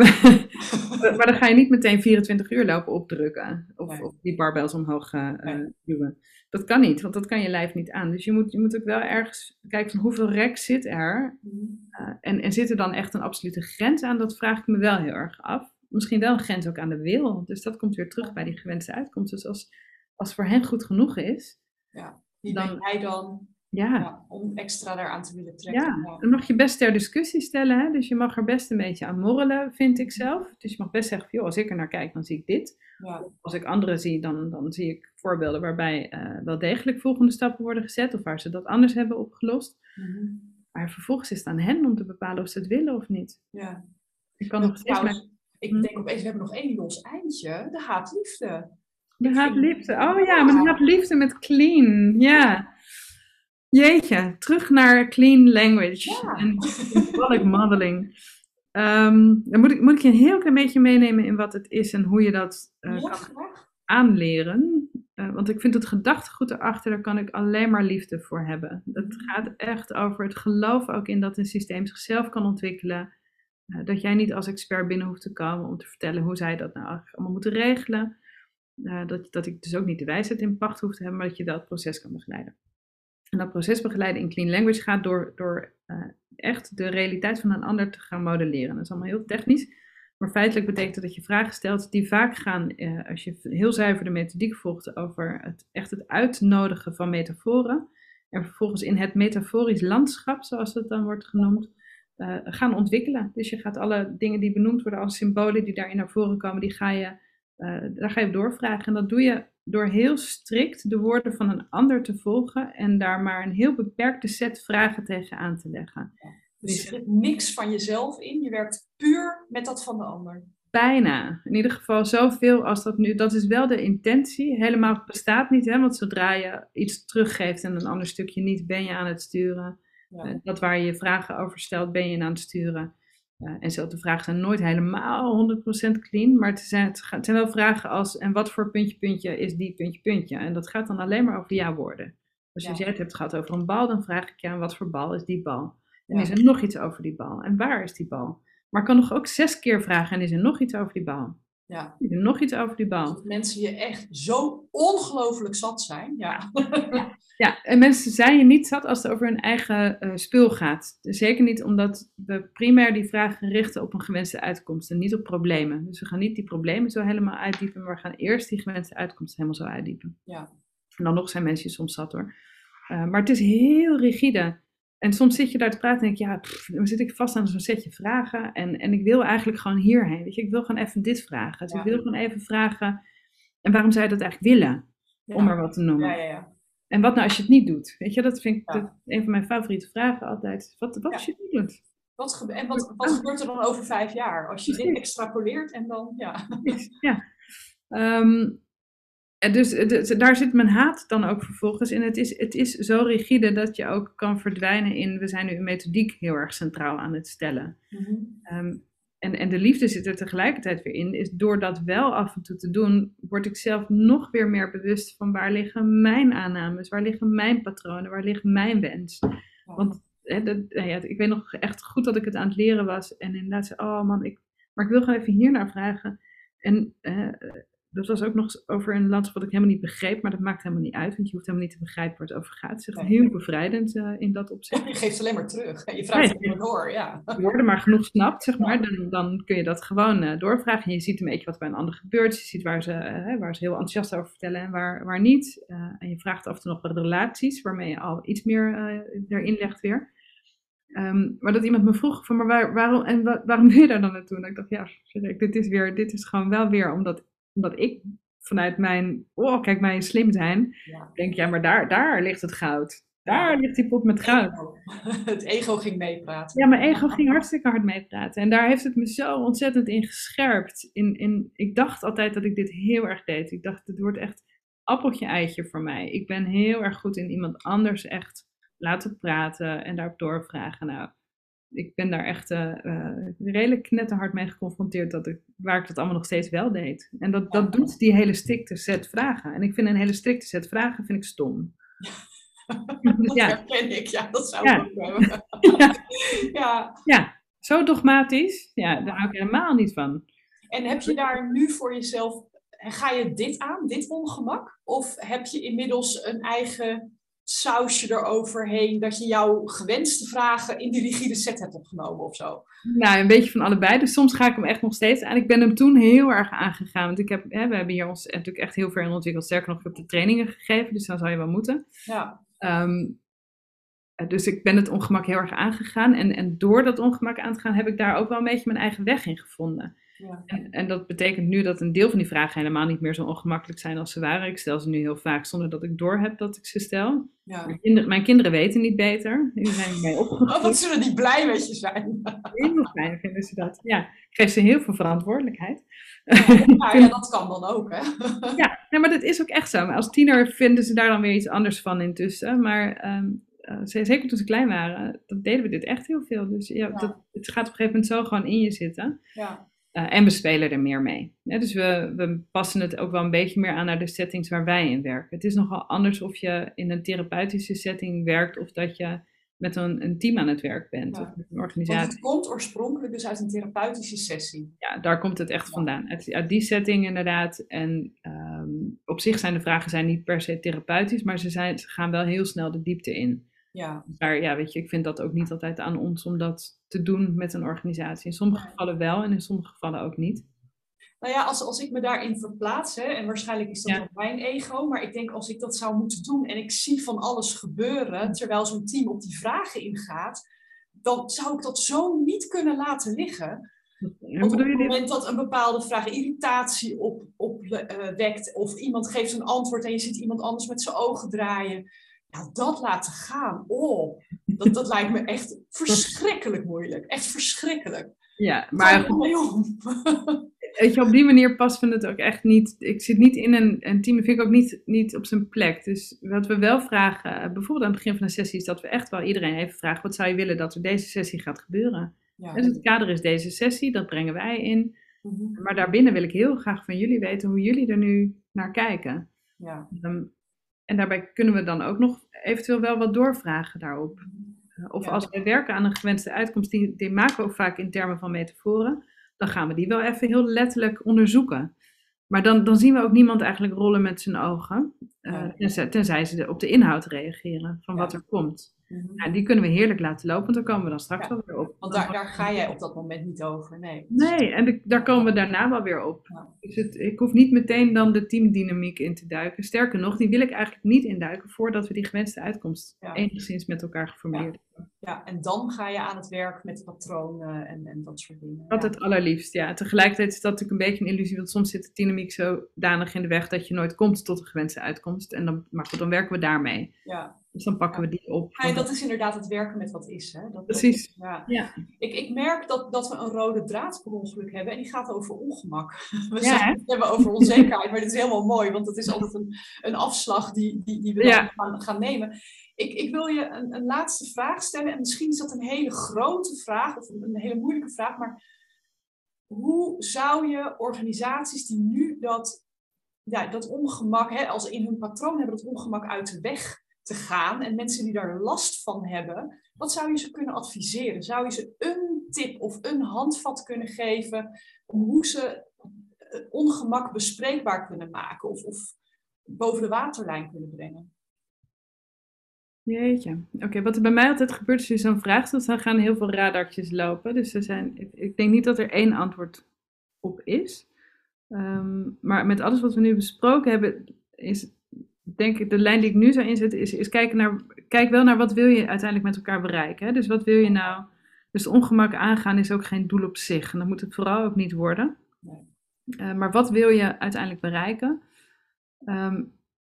(laughs) maar dan ga je niet meteen 24 uur lopen opdrukken. Of, of die barbels omhoog uh, duwen. Dat kan niet, want dat kan je lijf niet aan. Dus je moet, je moet ook wel ergens kijken van hoeveel rek zit er. Uh, en, en zit er dan echt een absolute grens aan? Dat vraag ik me wel heel erg af. Misschien wel een grens ook aan de wil. Dus dat komt weer terug bij die gewenste uitkomst. Dus als, als voor hen goed genoeg is. Ja, wie dan, ben jij dan ja. om extra daaraan te willen trekken. Ja, dan mag je best ter discussie stellen. Hè? Dus je mag er best een beetje aan morrelen, vind ik zelf. Dus je mag best zeggen, joh, als ik er naar kijk, dan zie ik dit. Ja. Als ik anderen zie, dan, dan zie ik voorbeelden waarbij uh, wel degelijk volgende stappen worden gezet. Of waar ze dat anders hebben opgelost. Mm Maar vervolgens is het aan hen om te bepalen of ze het willen of niet. Ja. Ik kan nog steeds met... Ik hm? denk opeens, we hebben nog één los eindje. De haatliefde. De haatliefde. Oh ja, maar de haatliefde met clean. Ja. Jeetje, terug naar clean language en symbolic modeling. Um, dan moet ik, moet ik je een heel klein beetje meenemen in wat het is en hoe je dat uh, kan aanleren. Uh, want ik vind het gedachtegoed erachter, daar kan ik alleen maar liefde voor hebben. Het mhm. gaat echt over het geloof ook in dat een systeem zichzelf kan ontwikkelen. Uh, dat jij niet als expert binnen hoeft te komen om te vertellen hoe zij dat nou eigenlijk allemaal moeten regelen. dat, dat ik dus ook niet de wijsheid in pacht hoef te hebben, maar dat je dat proces kan begeleiden. En dat proces begeleiden in clean language gaat door, door uh, echt de realiteit van een ander te gaan modelleren. Dat is allemaal heel technisch. Maar feitelijk betekent dat dat je vragen stelt die vaak gaan, uh, als je heel zuiver de methodiek volgt, over het, echt het uitnodigen van metaforen. En vervolgens in het metaforisch landschap, zoals het dan wordt genoemd, uh, gaan ontwikkelen. Dus je gaat alle dingen die benoemd worden als symbolen die daarin naar voren komen, die ga je, daar ga je op doorvragen. En dat doe je door heel strikt de woorden van een ander te volgen en daar maar een heel beperkte set vragen tegen aan te leggen. dus je zit niks van jezelf in, je werkt puur met dat van de ander. Bijna. In ieder geval zoveel als dat nu. Dat is wel de intentie. Helemaal bestaat niet, hè? want zodra je iets teruggeeft en een ander stukje niet, ben je aan het sturen. Ja. Dat waar je je vragen over stelt, ben je aan het sturen. Uh, en zo, de vragen zijn nooit helemaal 100% clean, maar het zijn, het zijn wel vragen als, en wat voor puntje puntje is die puntje puntje? En dat gaat dan alleen maar over ja-woorden. Dus als jij het hebt gehad over een bal, dan vraag ik je aan wat voor bal is die bal? En is er nog iets over die bal? En waar is die bal? Maar ik kan nog ook zes keer vragen en is er nog iets over die bal? Ja. Nog iets over die bal? Dat mensen je echt zo ongelooflijk zat zijn. Ja. ja, en mensen zijn je niet zat als het over hun eigen uh, spul gaat. Zeker niet omdat we primair die vragen richten op een gewenste uitkomst en niet op problemen. Dus we gaan niet die problemen zo helemaal uitdiepen, maar we gaan eerst die gewenste uitkomst helemaal zo uitdiepen. Ja. En dan nog zijn mensen soms zat hoor. Uh, maar het is heel rigide. En soms zit je daar te praten en denk je, ja, dan zit ik vast aan zo'n setje vragen. En, en ik wil eigenlijk gewoon hierheen. Weet je, ik wil gewoon even dit vragen. Dus ik wil gewoon even vragen, en waarom zou je dat eigenlijk willen? Om er wat te noemen. Ja, ja, en wat nou als je het niet doet? Weet je, dat vind ik dat, een van mijn favoriete vragen altijd. Wat, wat als je het niet doet? Wat en wat, wat gebeurt er dan over vijf jaar? Als je dit extrapoleert en dan, ja. ja. Dus, dus, daar zit mijn haat dan ook vervolgens in. Het is, het is zo rigide dat je ook kan verdwijnen in. We zijn nu een methodiek heel erg centraal aan het stellen. Mhm. Ehm, en, en de liefde zit er tegelijkertijd weer in. Is door dat wel af en toe te doen, word ik zelf nog weer meer bewust van waar liggen mijn aannames, waar liggen mijn patronen, waar ligt mijn wens. Want dat, nou ja, ik weet nog echt goed dat ik het aan het leren was. En inderdaad zei, oh man, ik, maar ik wil gewoon even hier naar vragen. En uh, dat was ook nog over een landschap wat ik helemaal niet begreep, maar dat maakt helemaal niet uit, want je hoeft helemaal niet te begrijpen waar het over gaat. Het is echt heel bevrijdend uh, in dat opzicht. (laughs) Je geeft alleen maar terug. Je vraagt het nee, door, ja. Er maar genoeg snapt, zeg maar, dan, dan kun je dat gewoon uh, doorvragen. En je ziet een beetje wat bij een ander gebeurt. Je ziet waar ze, uh, waar ze heel enthousiast over vertellen en waar, waar niet. en je vraagt af en toe nog wat relaties, waarmee je al iets meer erin legt weer. Um, maar dat iemand me vroeg van, maar waar, waarom, en waarom ben je daar dan naartoe? En ik dacht, ja, dit is, weer, dit is gewoon wel weer omdat omdat ik vanuit mijn, oh kijk mij slim zijn, denk ja, maar daar, daar ligt het goud. Daar ligt die pot met goud. (laughs) Het ego ging meepraten. Ja, mijn ego ging (laughs) hartstikke hard meepraten. En daar heeft het me zo ontzettend in gescherpt. In, in, ik dacht altijd dat ik dit heel erg deed. Ik dacht, het wordt echt appeltje-eitje voor mij. Ik ben heel erg goed in iemand anders echt laten praten en daarop doorvragen. Nou, ik ben daar echt uh, redelijk knetterhard mee geconfronteerd dat ik, waar ik dat allemaal nog steeds wel deed. En dat, dat doet die hele strikte set vragen. En ik vind een hele strikte set vragen vind ik stom. (laughs) dat ja. herken ik, ja, dat zou ja. ik ook ja. (laughs) ja. ja, zo dogmatisch, ja, daar hou ik helemaal niet van. En heb je daar nu voor jezelf, ga je dit aan, dit ongemak? Of heb je inmiddels een eigen sausje eroverheen dat je jouw gewenste vragen in die rigide set hebt opgenomen of zo? Nou, een beetje van allebei. Dus soms ga ik hem echt nog steeds aan. Ik ben hem toen heel erg aangegaan. Want ik heb, hè, we hebben hier ons natuurlijk echt heel ver in ontwikkeld. Sterker nog, ik heb de trainingen gegeven, dus dan zou je wel moeten. Ja. Ehm, dus ik ben het ongemak heel erg aangegaan. En, en door dat ongemak aan te gaan, heb ik daar ook wel een beetje mijn eigen weg in gevonden. Ja. En, en, dat betekent nu dat een deel van die vragen helemaal niet meer zo ongemakkelijk zijn als ze waren. Ik stel ze nu heel vaak zonder dat ik doorheb dat ik ze stel. Ja. Mijn, kinderen, mijn, kinderen, weten niet beter. Die zijn mee opgegroeid. Oh, wat zullen die blij met je zijn? Heel fijn vinden ze dat. Ja, ik geef ze heel veel verantwoordelijkheid. Ja, (laughs) ja, dat kan dan ook, hè? ja, nee, maar dat is ook echt zo. Maar als tiener vinden ze daar dan weer iets anders van intussen. Maar um, uh, zeker toen ze klein waren, dan deden we dit echt heel veel. Dus ja, Dat, het gaat op een gegeven moment zo gewoon in je zitten. Ja. Uh, en we spelen er meer mee. dus we, we, passen het ook wel een beetje meer aan naar de settings waar wij in werken. Het is nogal anders of je in een therapeutische setting werkt of dat je met een, een team aan het werk bent of met een organisatie. Want het komt oorspronkelijk dus uit een therapeutische sessie. Ja, daar komt het echt vandaan. Uit, die setting inderdaad. En um, op zich zijn de vragen zijn niet per se therapeutisch, maar ze, zijn, ze gaan wel heel snel de diepte in. Ja. Maar ja, weet je, ik vind dat ook niet altijd aan ons om dat te doen met een organisatie. In sommige gevallen wel en in sommige gevallen ook niet. Nou ja, als, als ik me daarin verplaats, hè, en waarschijnlijk is dat ook mijn ego, maar ik denk als ik dat zou moeten doen en ik zie van alles gebeuren terwijl zo'n team op die vragen ingaat, dan zou ik dat zo niet kunnen laten liggen. Want op het moment dat een bepaalde vraag irritatie op, op, uh, wekt, of iemand geeft een antwoord en je ziet iemand anders met zijn ogen draaien, ja, dat laten gaan, oh, dat, dat lijkt me echt verschrikkelijk moeilijk. Echt verschrikkelijk. Ja, maar (laughs) weet je, op die manier past we het ook echt niet. Ik zit niet in een, een team, dat vind ik ook niet, niet op zijn plek. Dus wat we wel vragen, bijvoorbeeld aan het begin van een sessie, is dat we echt wel iedereen even vragen: wat zou je willen dat er deze sessie gaat gebeuren? Ja. Dus het kader is deze sessie, dat brengen wij in. Mhm. Maar daarbinnen wil ik heel graag van jullie weten hoe jullie er nu naar kijken. Ja. Um, en daarbij kunnen we dan ook nog eventueel wel wat doorvragen daarop. Of als wij werken aan een gewenste uitkomst, die, die maken we ook vaak in termen van metaforen, dan gaan we die wel even heel letterlijk onderzoeken. Maar dan, dan zien we ook niemand eigenlijk rollen met zijn ogen. Uh, tenzij, tenzij, ze op de inhoud reageren van wat er komt. Mm die kunnen we heerlijk laten lopen, want daar komen we dan straks wel weer op. Want daar, daar ga jij op dat moment niet over, nee. Nee, en daar komen we daarna wel weer op. Dus het, ik hoef niet meteen dan de teamdynamiek in te duiken. Sterker nog, die wil ik eigenlijk niet induiken voordat we die gewenste uitkomst enigszins met elkaar geformuleerd hebben. Ja, en dan ga je aan het werk met patronen en, en dat soort dingen. Dat het allerliefst, ja. Tegelijkertijd is dat natuurlijk een beetje een illusie, want soms zit de dynamiek zodanig in de weg dat je nooit komt tot de gewenste uitkomst. En dan, maar goed, dan werken we daarmee. Ja. Dus dan pakken we die op. Ja, dat is inderdaad het werken met wat is. Hè? Dat, Precies. ja. ja. Ik, ik merk dat, dat we een rode draad per ongeluk hebben en die gaat over ongemak. (laughs) We ja, het hebben over onzekerheid, maar dit is helemaal mooi, want het is altijd een, een afslag die, die, die we dan gaan, gaan nemen. Ik, ik wil je een, een laatste vraag stellen en misschien is dat een hele grote vraag of een, hele moeilijke vraag, maar hoe zou je organisaties die nu dat, ja, dat ongemak, hè, als in hun patroon hebben, dat ongemak uit de weg te gaan. En mensen die daar last van hebben, wat zou je ze kunnen adviseren? Zou je ze een tip of een handvat kunnen geven om hoe ze ongemak bespreekbaar kunnen maken of, of boven de waterlijn kunnen brengen? Jeetje. Oké, wat er bij mij altijd gebeurt als je zo'n vraag stelt, dan gaan heel veel radartjes lopen. Dus er zijn, ik, denk niet dat er één antwoord op is. Ehm, maar met alles wat we nu besproken hebben, is denk ik, de lijn die ik nu zou inzetten, is, is kijken naar, kijk wel naar wat wil je uiteindelijk met elkaar bereiken. Hè? Dus wat wil je nou? Dus ongemak aangaan is ook geen doel op zich. En dat moet het vooral ook niet worden. Uh, maar wat wil je uiteindelijk bereiken? Um,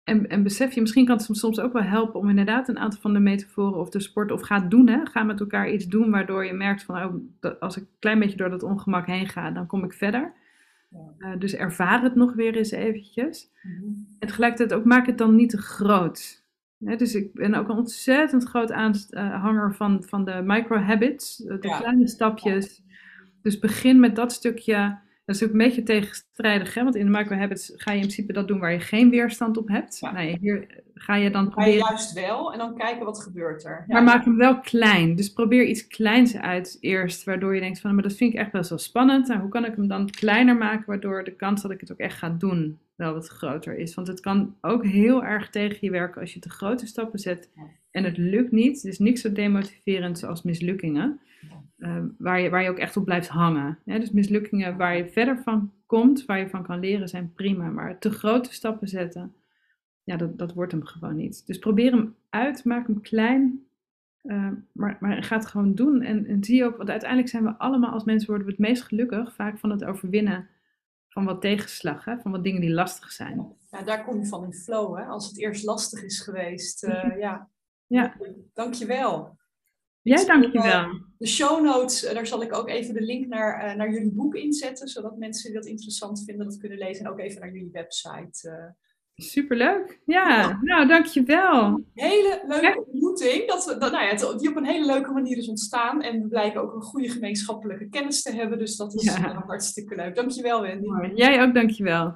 en, en besef je, misschien kan het soms ook wel helpen om inderdaad een aantal van de metaforen of de sport of ga doen. Hè? Ga met elkaar iets doen waardoor je merkt van oh, als ik een klein beetje door dat ongemak heen ga, dan kom ik verder. Uh, dus ervaar het nog weer eens eventjes. Mm En tegelijkertijd ook maak het dan niet te groot. dus ik ben ook een ontzettend groot aanhanger van, van de micro-habits, de kleine stapjes. Dus begin met dat stukje dat is ook een beetje tegenstrijdig, hè? want in de micro-habits ga je in principe dat doen waar je geen weerstand op hebt. Nee, hier ga je dan proberen... Ga je juist wel en dan kijken wat gebeurt er. Ja. Maar maak hem wel klein. Dus probeer iets kleins uit eerst, waardoor je denkt van, maar dat vind ik echt best wel spannend. En hoe kan ik hem dan kleiner maken, waardoor de kans dat ik het ook echt ga doen wel wat groter is. Want het kan ook heel erg tegen je werken als je te grote stappen zet en het lukt niet. Is niks zo demotiverend als mislukkingen. Ehm, waar, je, waar je ook echt op blijft hangen. dus mislukkingen waar je verder van komt, waar je van kan leren, zijn prima. Maar te grote stappen zetten, ja, dat, dat wordt hem gewoon niet. Dus probeer hem uit, maak hem klein, uh, maar, maar ga het gewoon doen. En, en zie ook, want uiteindelijk zijn we allemaal als mensen worden we het meest gelukkig vaak van het overwinnen van wat tegenslag, hè? van wat dingen die lastig zijn. Ja, daar kom je van in flow, hè? als het eerst lastig is geweest. Uh, (laughs) ja. ja. Dankjewel. Jij dankjewel. De show notes, eh, daar zal ik ook even de link naar, uh, naar jullie boek inzetten, zodat mensen die dat interessant vinden dat kunnen lezen. En ook even naar jullie website. Uh. Superleuk. Ja, ja, nou dankjewel. Hele leuke ontmoeting, dat, dat, nou ja, die op een hele leuke manier is ontstaan. En we blijken ook een goede gemeenschappelijke kennis te hebben, dus dat is ja. hartstikke leuk. Dankjewel Wendy. Jij ook dankjewel.